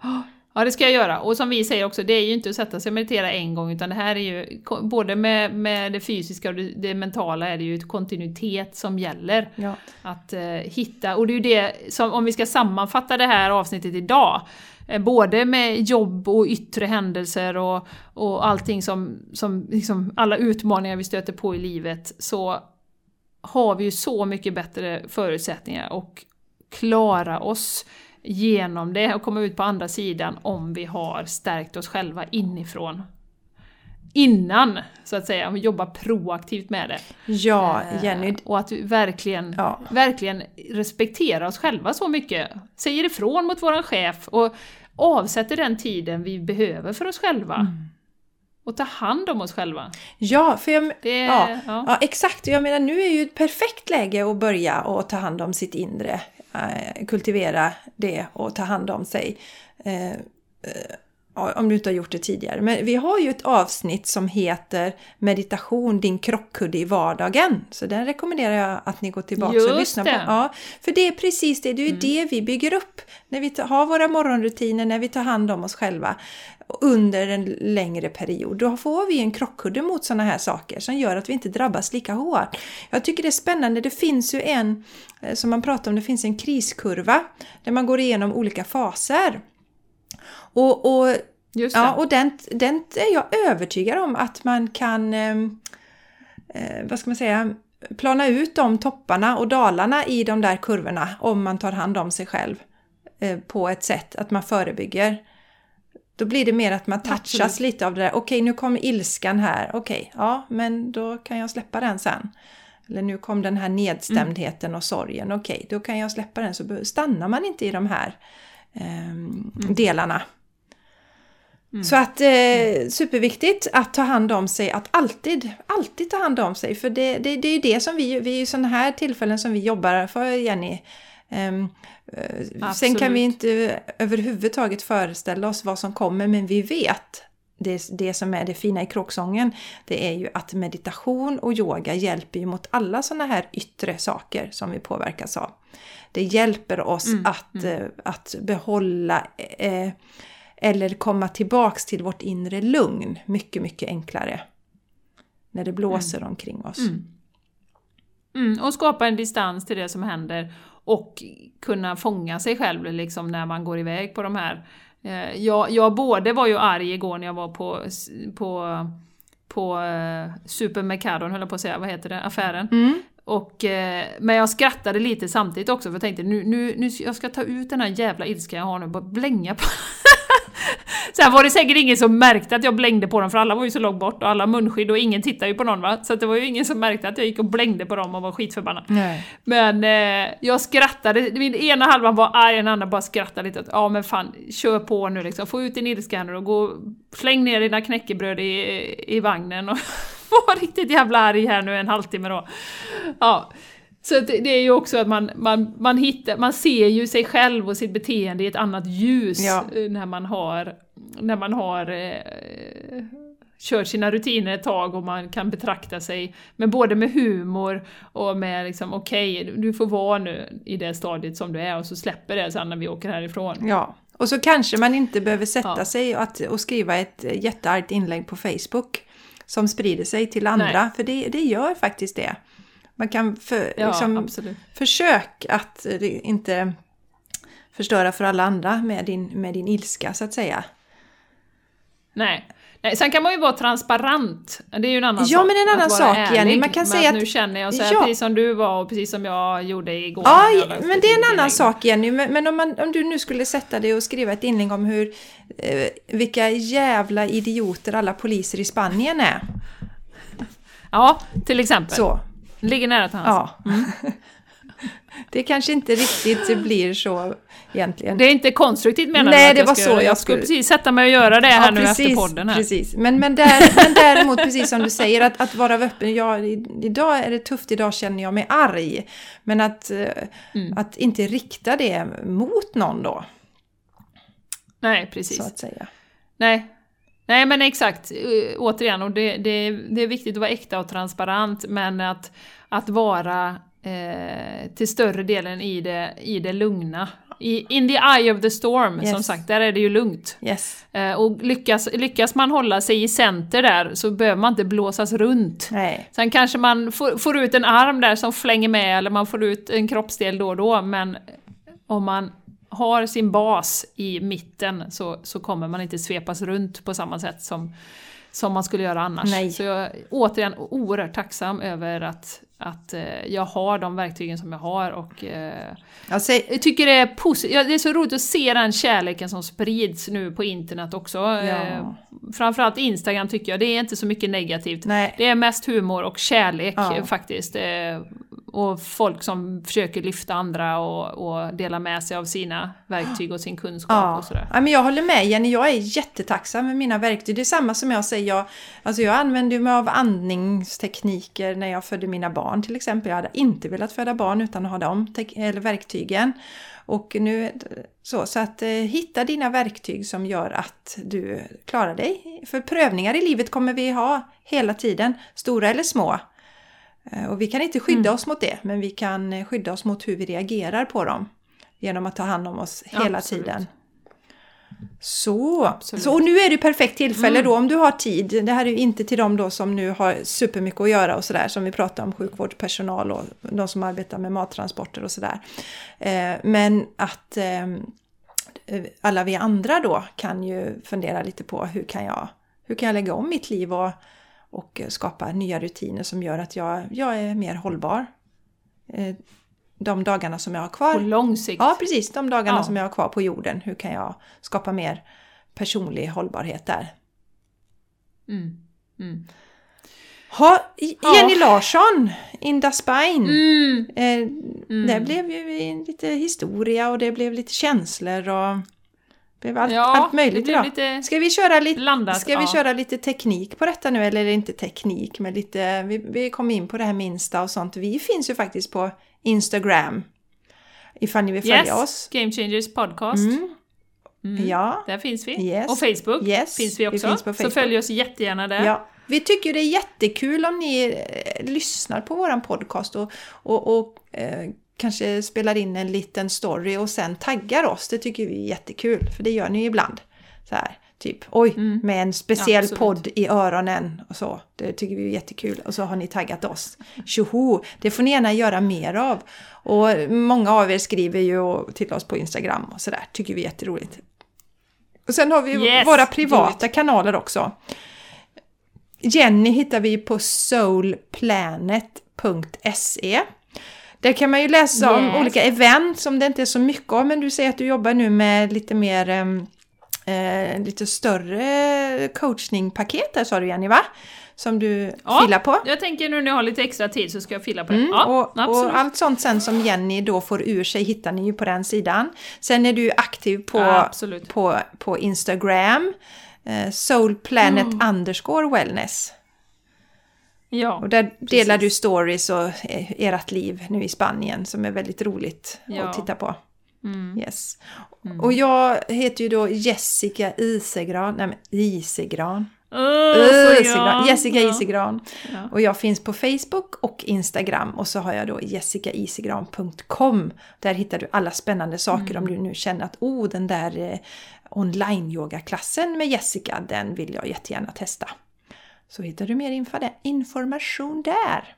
Ja. Ja, det ska jag göra. Och som vi säger också, det är ju inte att sätta sig och meditera en gång, utan det här är ju, både med, med det fysiska och det, det mentala är det ju ett kontinuitet som gäller. Ja. Att eh, hitta, och det är ju det som, om vi ska sammanfatta det här avsnittet idag, både med jobb och yttre händelser och, och allting som, som liksom alla utmaningar vi stöter på i livet så har vi ju så mycket bättre förutsättningar och klara oss genom det och komma ut på andra sidan om vi har stärkt oss själva inifrån innan, så att säga, jobba proaktivt med det. Ja, eh, Jenny. och att vi verkligen, ja. verkligen respekterar oss själva så mycket. Säger ifrån mot våran chef och avsätter den tiden vi behöver för oss själva. Mm. Och ta hand om oss själva. Ja, för jag, det, ja, ja. ja, exakt. Jag menar nu är ju ett perfekt läge att börja och ta hand om sitt inre. Eh, kultivera det och ta hand om sig. Om du inte har gjort det tidigare. Men vi har ju ett avsnitt som heter Meditation, din krockkudde i vardagen. Så den rekommenderar jag att ni går tillbaka Just och lyssnar det. på. Ja, för det är precis det, det är mm. det vi bygger upp. När vi har våra morgonrutiner, när vi tar hand om oss själva under en längre period. Då får vi en krockkudde mot sådana här saker som gör att vi inte drabbas lika hårt. Jag tycker det är spännande, det finns ju en, eh, som man pratar om, det finns en kriskurva där man går igenom olika faser. Och, och, ja, och den, den är jag övertygad om att man kan, ehm, eh, vad ska man säga, plana ut de topparna och dalarna i de där kurvorna om man tar hand om sig själv eh, på ett sätt att man förebygger. Då blir det mer att man touchas Absolut. lite av det där. Okej, nu kommer ilskan här. Okej, ja, men då kan jag släppa den sen. Eller nu kom den här nedstämdheten och sorgen. Okej, då kan jag släppa den. Så stannar man inte i de här eh, delarna. Mm. Så att eh, superviktigt att ta hand om sig, att alltid, alltid ta hand om sig. För det, det, det är ju det som vi, vi är ju sådana här tillfällen som vi jobbar för Jenny. Um, sen kan vi inte överhuvudtaget föreställa oss vad som kommer men vi vet det, det som är det fina i kråksången det är ju att meditation och yoga hjälper ju mot alla sådana här yttre saker som vi påverkas av. Det hjälper oss mm, att, mm. Eh, att behålla eh, eller komma tillbaks till vårt inre lugn mycket, mycket enklare. När det blåser mm. omkring oss. Mm. Mm, och skapa en distans till det som händer och kunna fånga sig själv liksom när man går iväg på de här. Eh, jag, jag både var ju arg igår när jag var på, på, på uh, Supermercadon, höll jag på att säga, vad heter det, affären. Mm. Och, eh, men jag skrattade lite samtidigt också för jag tänkte nu, nu, nu jag ska ta ut den här jävla ilskan jag har nu och bara blänga på <laughs> <laughs> Sen var det säkert ingen som märkte att jag blängde på dem för alla var ju så långt bort och alla munskydd och ingen tittar ju på någon va. Så det var ju ingen som märkte att jag gick och blängde på dem och var skitförbannad. Nej. Men eh, jag skrattade, min ena halvan var arg, den andra bara skrattade lite. Ja men fan, kör på nu liksom. Få ut din ilska nu och gå, släng ner dina knäckebröd i, i vagnen och <laughs> var riktigt jävla arg här nu en halvtimme då. Ja. Så det, är ju också att man, man, man, hittar, man ser ju sig själv och sitt beteende i ett annat ljus ja. Eh, när man har, när man har eh, kört sina rutiner ett tag och man kan betrakta sig med både med humor och med liksom okej, okay, du får vara nu i det stadiet som du är och så släpper det sen när vi åker härifrån. Ja, och så kanske man inte behöver sätta ja. sig och, och skriva ett jätteargt inlägg på Facebook som sprider sig till andra, Nej. för det, det gör faktiskt det. Man kan för, ja, liksom, försöka att inte förstöra för alla andra med din, med din ilska så att säga. Nej. Nej, sen kan man ju vara transparent. Det är ju en annan ja, sak. men en annan sak ärlig, Jenny. Man kan säga att... Nu känner jag så här, ja. precis som du var och precis som jag gjorde igår. Ja, men det är en annan sak Jenny. Men, men om, man, om du nu skulle sätta dig och skriva ett inlägg om hur... Eh, vilka jävla idioter alla poliser i Spanien är. Ja, till exempel. Så. Ligger nära till hands. Ja. Mm. <laughs> det kanske inte riktigt blir så egentligen. Det är inte konstruktivt menar Nej, du? det var så jag, jag skulle precis sätta mig och göra det här ja, nu precis, efter podden. Här. Precis, men, men, där, men däremot precis som du säger att, att vara öppen. Ja, idag är det tufft, idag känner jag mig arg. Men att, eh, mm. att inte rikta det mot någon då. Nej, precis. Så att säga. Nej, Nej men exakt, återigen, och det, det, det är viktigt att vara äkta och transparent men att, att vara eh, till större delen i det, i det lugna. I, in the eye of the storm, yes. som sagt, där är det ju lugnt. Yes. Eh, och lyckas, lyckas man hålla sig i center där så behöver man inte blåsas runt. Nej. Sen kanske man får, får ut en arm där som flänger med eller man får ut en kroppsdel då och då men om man har sin bas i mitten så, så kommer man inte svepas runt på samma sätt som, som man skulle göra annars. Nej. Så jag är återigen oerhört tacksam över att, att eh, jag har de verktygen som jag har och eh, alltså, jag tycker det är positivt. Det är så roligt att se den kärleken som sprids nu på internet också. Ja. Eh, framförallt Instagram tycker jag, det är inte så mycket negativt. Nej. Det är mest humor och kärlek ja. faktiskt. Eh, och folk som försöker lyfta andra och, och, dela med sig av sina verktyg och sin kunskap ja. och sådär. Ja, men jag håller med Jenny, jag är jättetacksam med mina verktyg. Det är samma som jag säger, jag, alltså jag använde mig av andningstekniker när jag födde mina barn till exempel. Jag hade inte velat föda barn utan att ha de eller verktygen. Och nu, så, så att eh, hitta dina verktyg som gör att du klarar dig. För prövningar i livet kommer vi ha hela tiden, stora eller små. Eh, och vi kan inte skydda mm. oss mot det, men vi kan skydda oss mot hur vi reagerar på dem. Genom att ta hand om oss hela Absolut. tiden. Så, så och nu är det perfekt tillfälle mm. då om du har tid. Det här är ju inte till dem då som nu har supermycket att göra och sådär som vi pratar om sjukvårdspersonal och de som arbetar med mattransporter och sådär. Eh, men att alla vi andra då kan ju fundera lite på hur kan jag, hur kan jag lägga om mitt liv och och skapa nya rutiner som gör att jag, jag är mer hållbar. Eh, de dagarna som jag har kvar. På lång sikt? Ja, precis. De dagarna ja. som jag har kvar på jorden. Hur kan jag skapa mer personlig hållbarhet där? Mm. Mm. Ha, Jenny ja. Larsson, Inda Spine. Mm. Eh, mm. Det blev ju lite historia och det blev lite känslor och blev allt, ja, allt möjligt det idag. Lite ska vi, köra lite, blandat, ska vi köra lite teknik på detta nu? Eller det inte teknik, men lite... Vi, vi kom in på det här minsta och sånt. Vi finns ju faktiskt på Instagram. Ifall ni vill följa yes, oss. Game Changers Podcast. Mm. Mm, ja. Där finns vi. Yes. Och Facebook yes. finns vi också. Vi finns så följ oss jättegärna där. Ja. Vi tycker det är jättekul om ni eh, lyssnar på våran podcast och, och, och eh, kanske spelar in en liten story och sen taggar oss. Det tycker vi är jättekul, för det gör ni ibland. Så här, typ oj, mm. med en speciell ja, podd i öronen och så. Det tycker vi är jättekul. Och så har ni taggat oss. Tjoho! Det får ni gärna göra mer av. Och många av er skriver ju till oss på Instagram och sådär. Tycker vi är jätteroligt. Och sen har vi yes, våra privata kanaler också. Jenny hittar vi på soulplanet.se där kan man ju läsa yes. om olika event som det inte är så mycket av, men du säger att du jobbar nu med lite mer eh, lite större coachningpaket där sa du Jenny va? Som du ja, filar på. jag tänker nu när jag har lite extra tid så ska jag fila på det. Mm, ja, och, och, allt sånt sen som Jenny då får ur sig hittar ni ju på den sidan. Sen är du aktiv på, ja, på, på Instagram, eh, soulplanet mm. underscore wellness. Ja, och där precis. delar du stories och eh, ert liv nu i Spanien som är väldigt roligt ja. att titta på. Mm. Yes. Mm. Och jag heter ju då Jessica Isegran, nej men Isegran. Uh, Isigran. Jessica Ja. Isigran. Ja. Och jag finns på Facebook och Instagram och så har jag då jessicaisigran.com. Där hittar du alla spännande saker Mm. om du nu känner att oh, den där eh, online-yogaklassen med Jessica, den vill jag jättegärna testa. Så hittar du mer information där.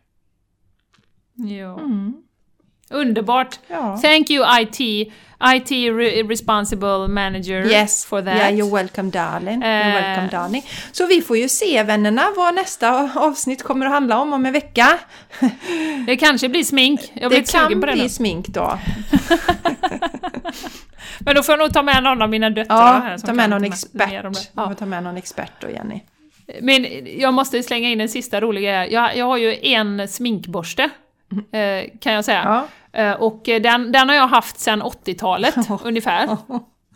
Ja. Mm. Underbart! Ja. Thank you IT, IT re Responsible Manager Yes, for that. yeah, you're welcome darling. You're Eh. welcome darling. Så vi får ju se vännerna vad nästa avsnitt kommer att handla om om en vecka. <laughs> Det kanske blir smink. Jag blir Det kan på det bli nu. smink då. <laughs> Men då får jag nog ta med någon av mina döttrar Ja, här som ta med någon expert. Ja. ta med någon expert då Jenny. Men jag måste slänga in en sista rolig grej. Jag, jag har ju en sminkborste, eh, kan jag säga. Ja. Eh, och eh, den, den har jag haft sedan 80-talet <laughs> ungefär.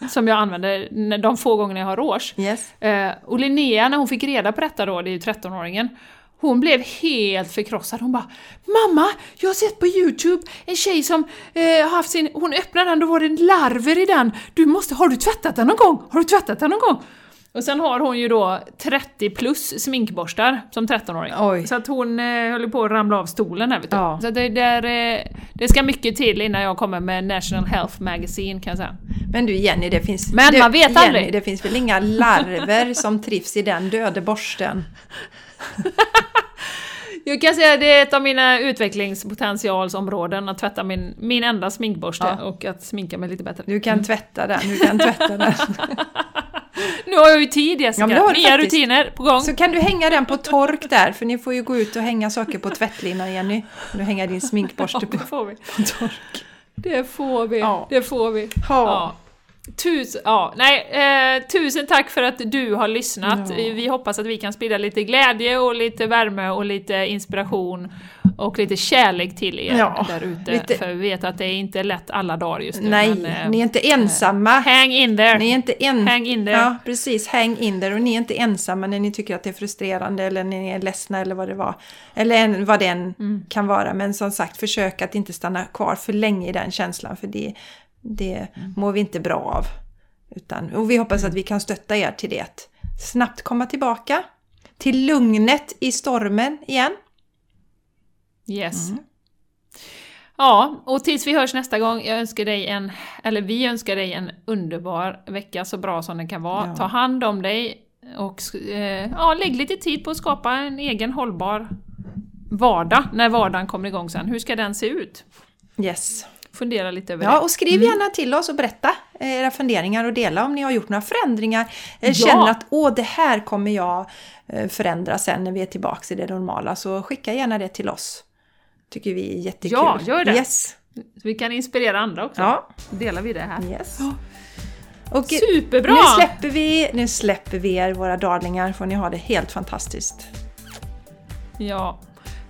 Som jag använder de få gångerna jag har rouge. Yes. Eh, och Linnea, när hon fick reda på detta då, det är ju 13-åringen, hon blev helt förkrossad. Hon bara Mamma, jag har sett på Youtube en tjej som eh, har haft sin... Hon öppnade den, då var det larver i den. Du måste... Har du tvättat den någon gång? Har du tvättat den någon gång? Och sen har hon ju då 30 plus sminkborstar som 13-åring. Oj. Så att hon eh, höll på att ramla av stolen här vet du. Ja. Så det, där, eh, det ska mycket till innan jag kommer med National Health Magazine kan jag säga. Men du Jenny, det finns... Men det, man vet Jenny, aldrig. det finns väl inga larver som trivs i den döde borsten? <laughs> Jag kan säga att det är ett av mina utvecklingspotentialsområden att tvätta min, min enda sminkborste Ja. och att sminka mig lite bättre. Du kan tvätta den, du kan tvätta den. <laughs> <laughs> Nu har jag ju tid Jessica, Ja, nya rutiner på gång. Så kan du hänga den på tork där, för ni får ju gå ut och hänga saker på tvättlinan Jenny. Du hänger din <laughs> Ja, sminkborste på det får vi. tork. Det får vi. Ja. Det får vi. Ja. Tusen, ja, nej, eh, tusen tack för att du har lyssnat. Ja. Eh, Vi hoppas att vi kan sprida lite glädje och lite värme och lite inspiration och lite kärlek till er Ja, där ute. lite- För vi vet att det är inte lätt alla dagar just nu. Nej, men, eh, ni är inte ensamma. Hang in there! Ni är inte en... Hang in there! Ja, precis. Hang in there. Och ni är inte ensamma när ni tycker att det är frustrerande eller när ni är ledsna eller vad det var. Eller vad det än Mm. kan vara. Men som sagt, försök att inte stanna kvar för länge i den känslan. För det, det Mm. mår vi inte bra av. Utan, och vi hoppas att vi kan stötta er till det. Att snabbt komma tillbaka. Till lugnet i stormen igen. Yes. Mm. Ja, och tills vi hörs nästa gång, jag önskar dig en, eller vi önskar dig en underbar vecka så bra som den kan vara. Ja. Ta hand om dig och eh, ja, lägg lite tid på att skapa en egen hållbar vardag när vardagen kommer igång sen. Hur ska den se ut? Yes. Fundera lite över Ja, det. och skriv gärna till oss och berätta eh, era funderingar och dela om ni har gjort några förändringar. Eh, Ja. Känner att åh, det här kommer jag eh, förändra sen när vi är tillbaka i det normala. Så skicka gärna det till oss. Tycker vi är jättekul. Ja, gör det. Yes. Så vi kan inspirera andra också. Ja, delar vi det här. yes. Och Superbra! nu släpper, vi, nu släpper vi er, våra darlingar. Får ni ha det helt fantastiskt. Ja.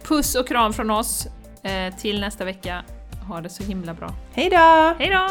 Puss och kram från oss. Eh, till nästa vecka. Ha det så himla bra. Hej då! Hej då!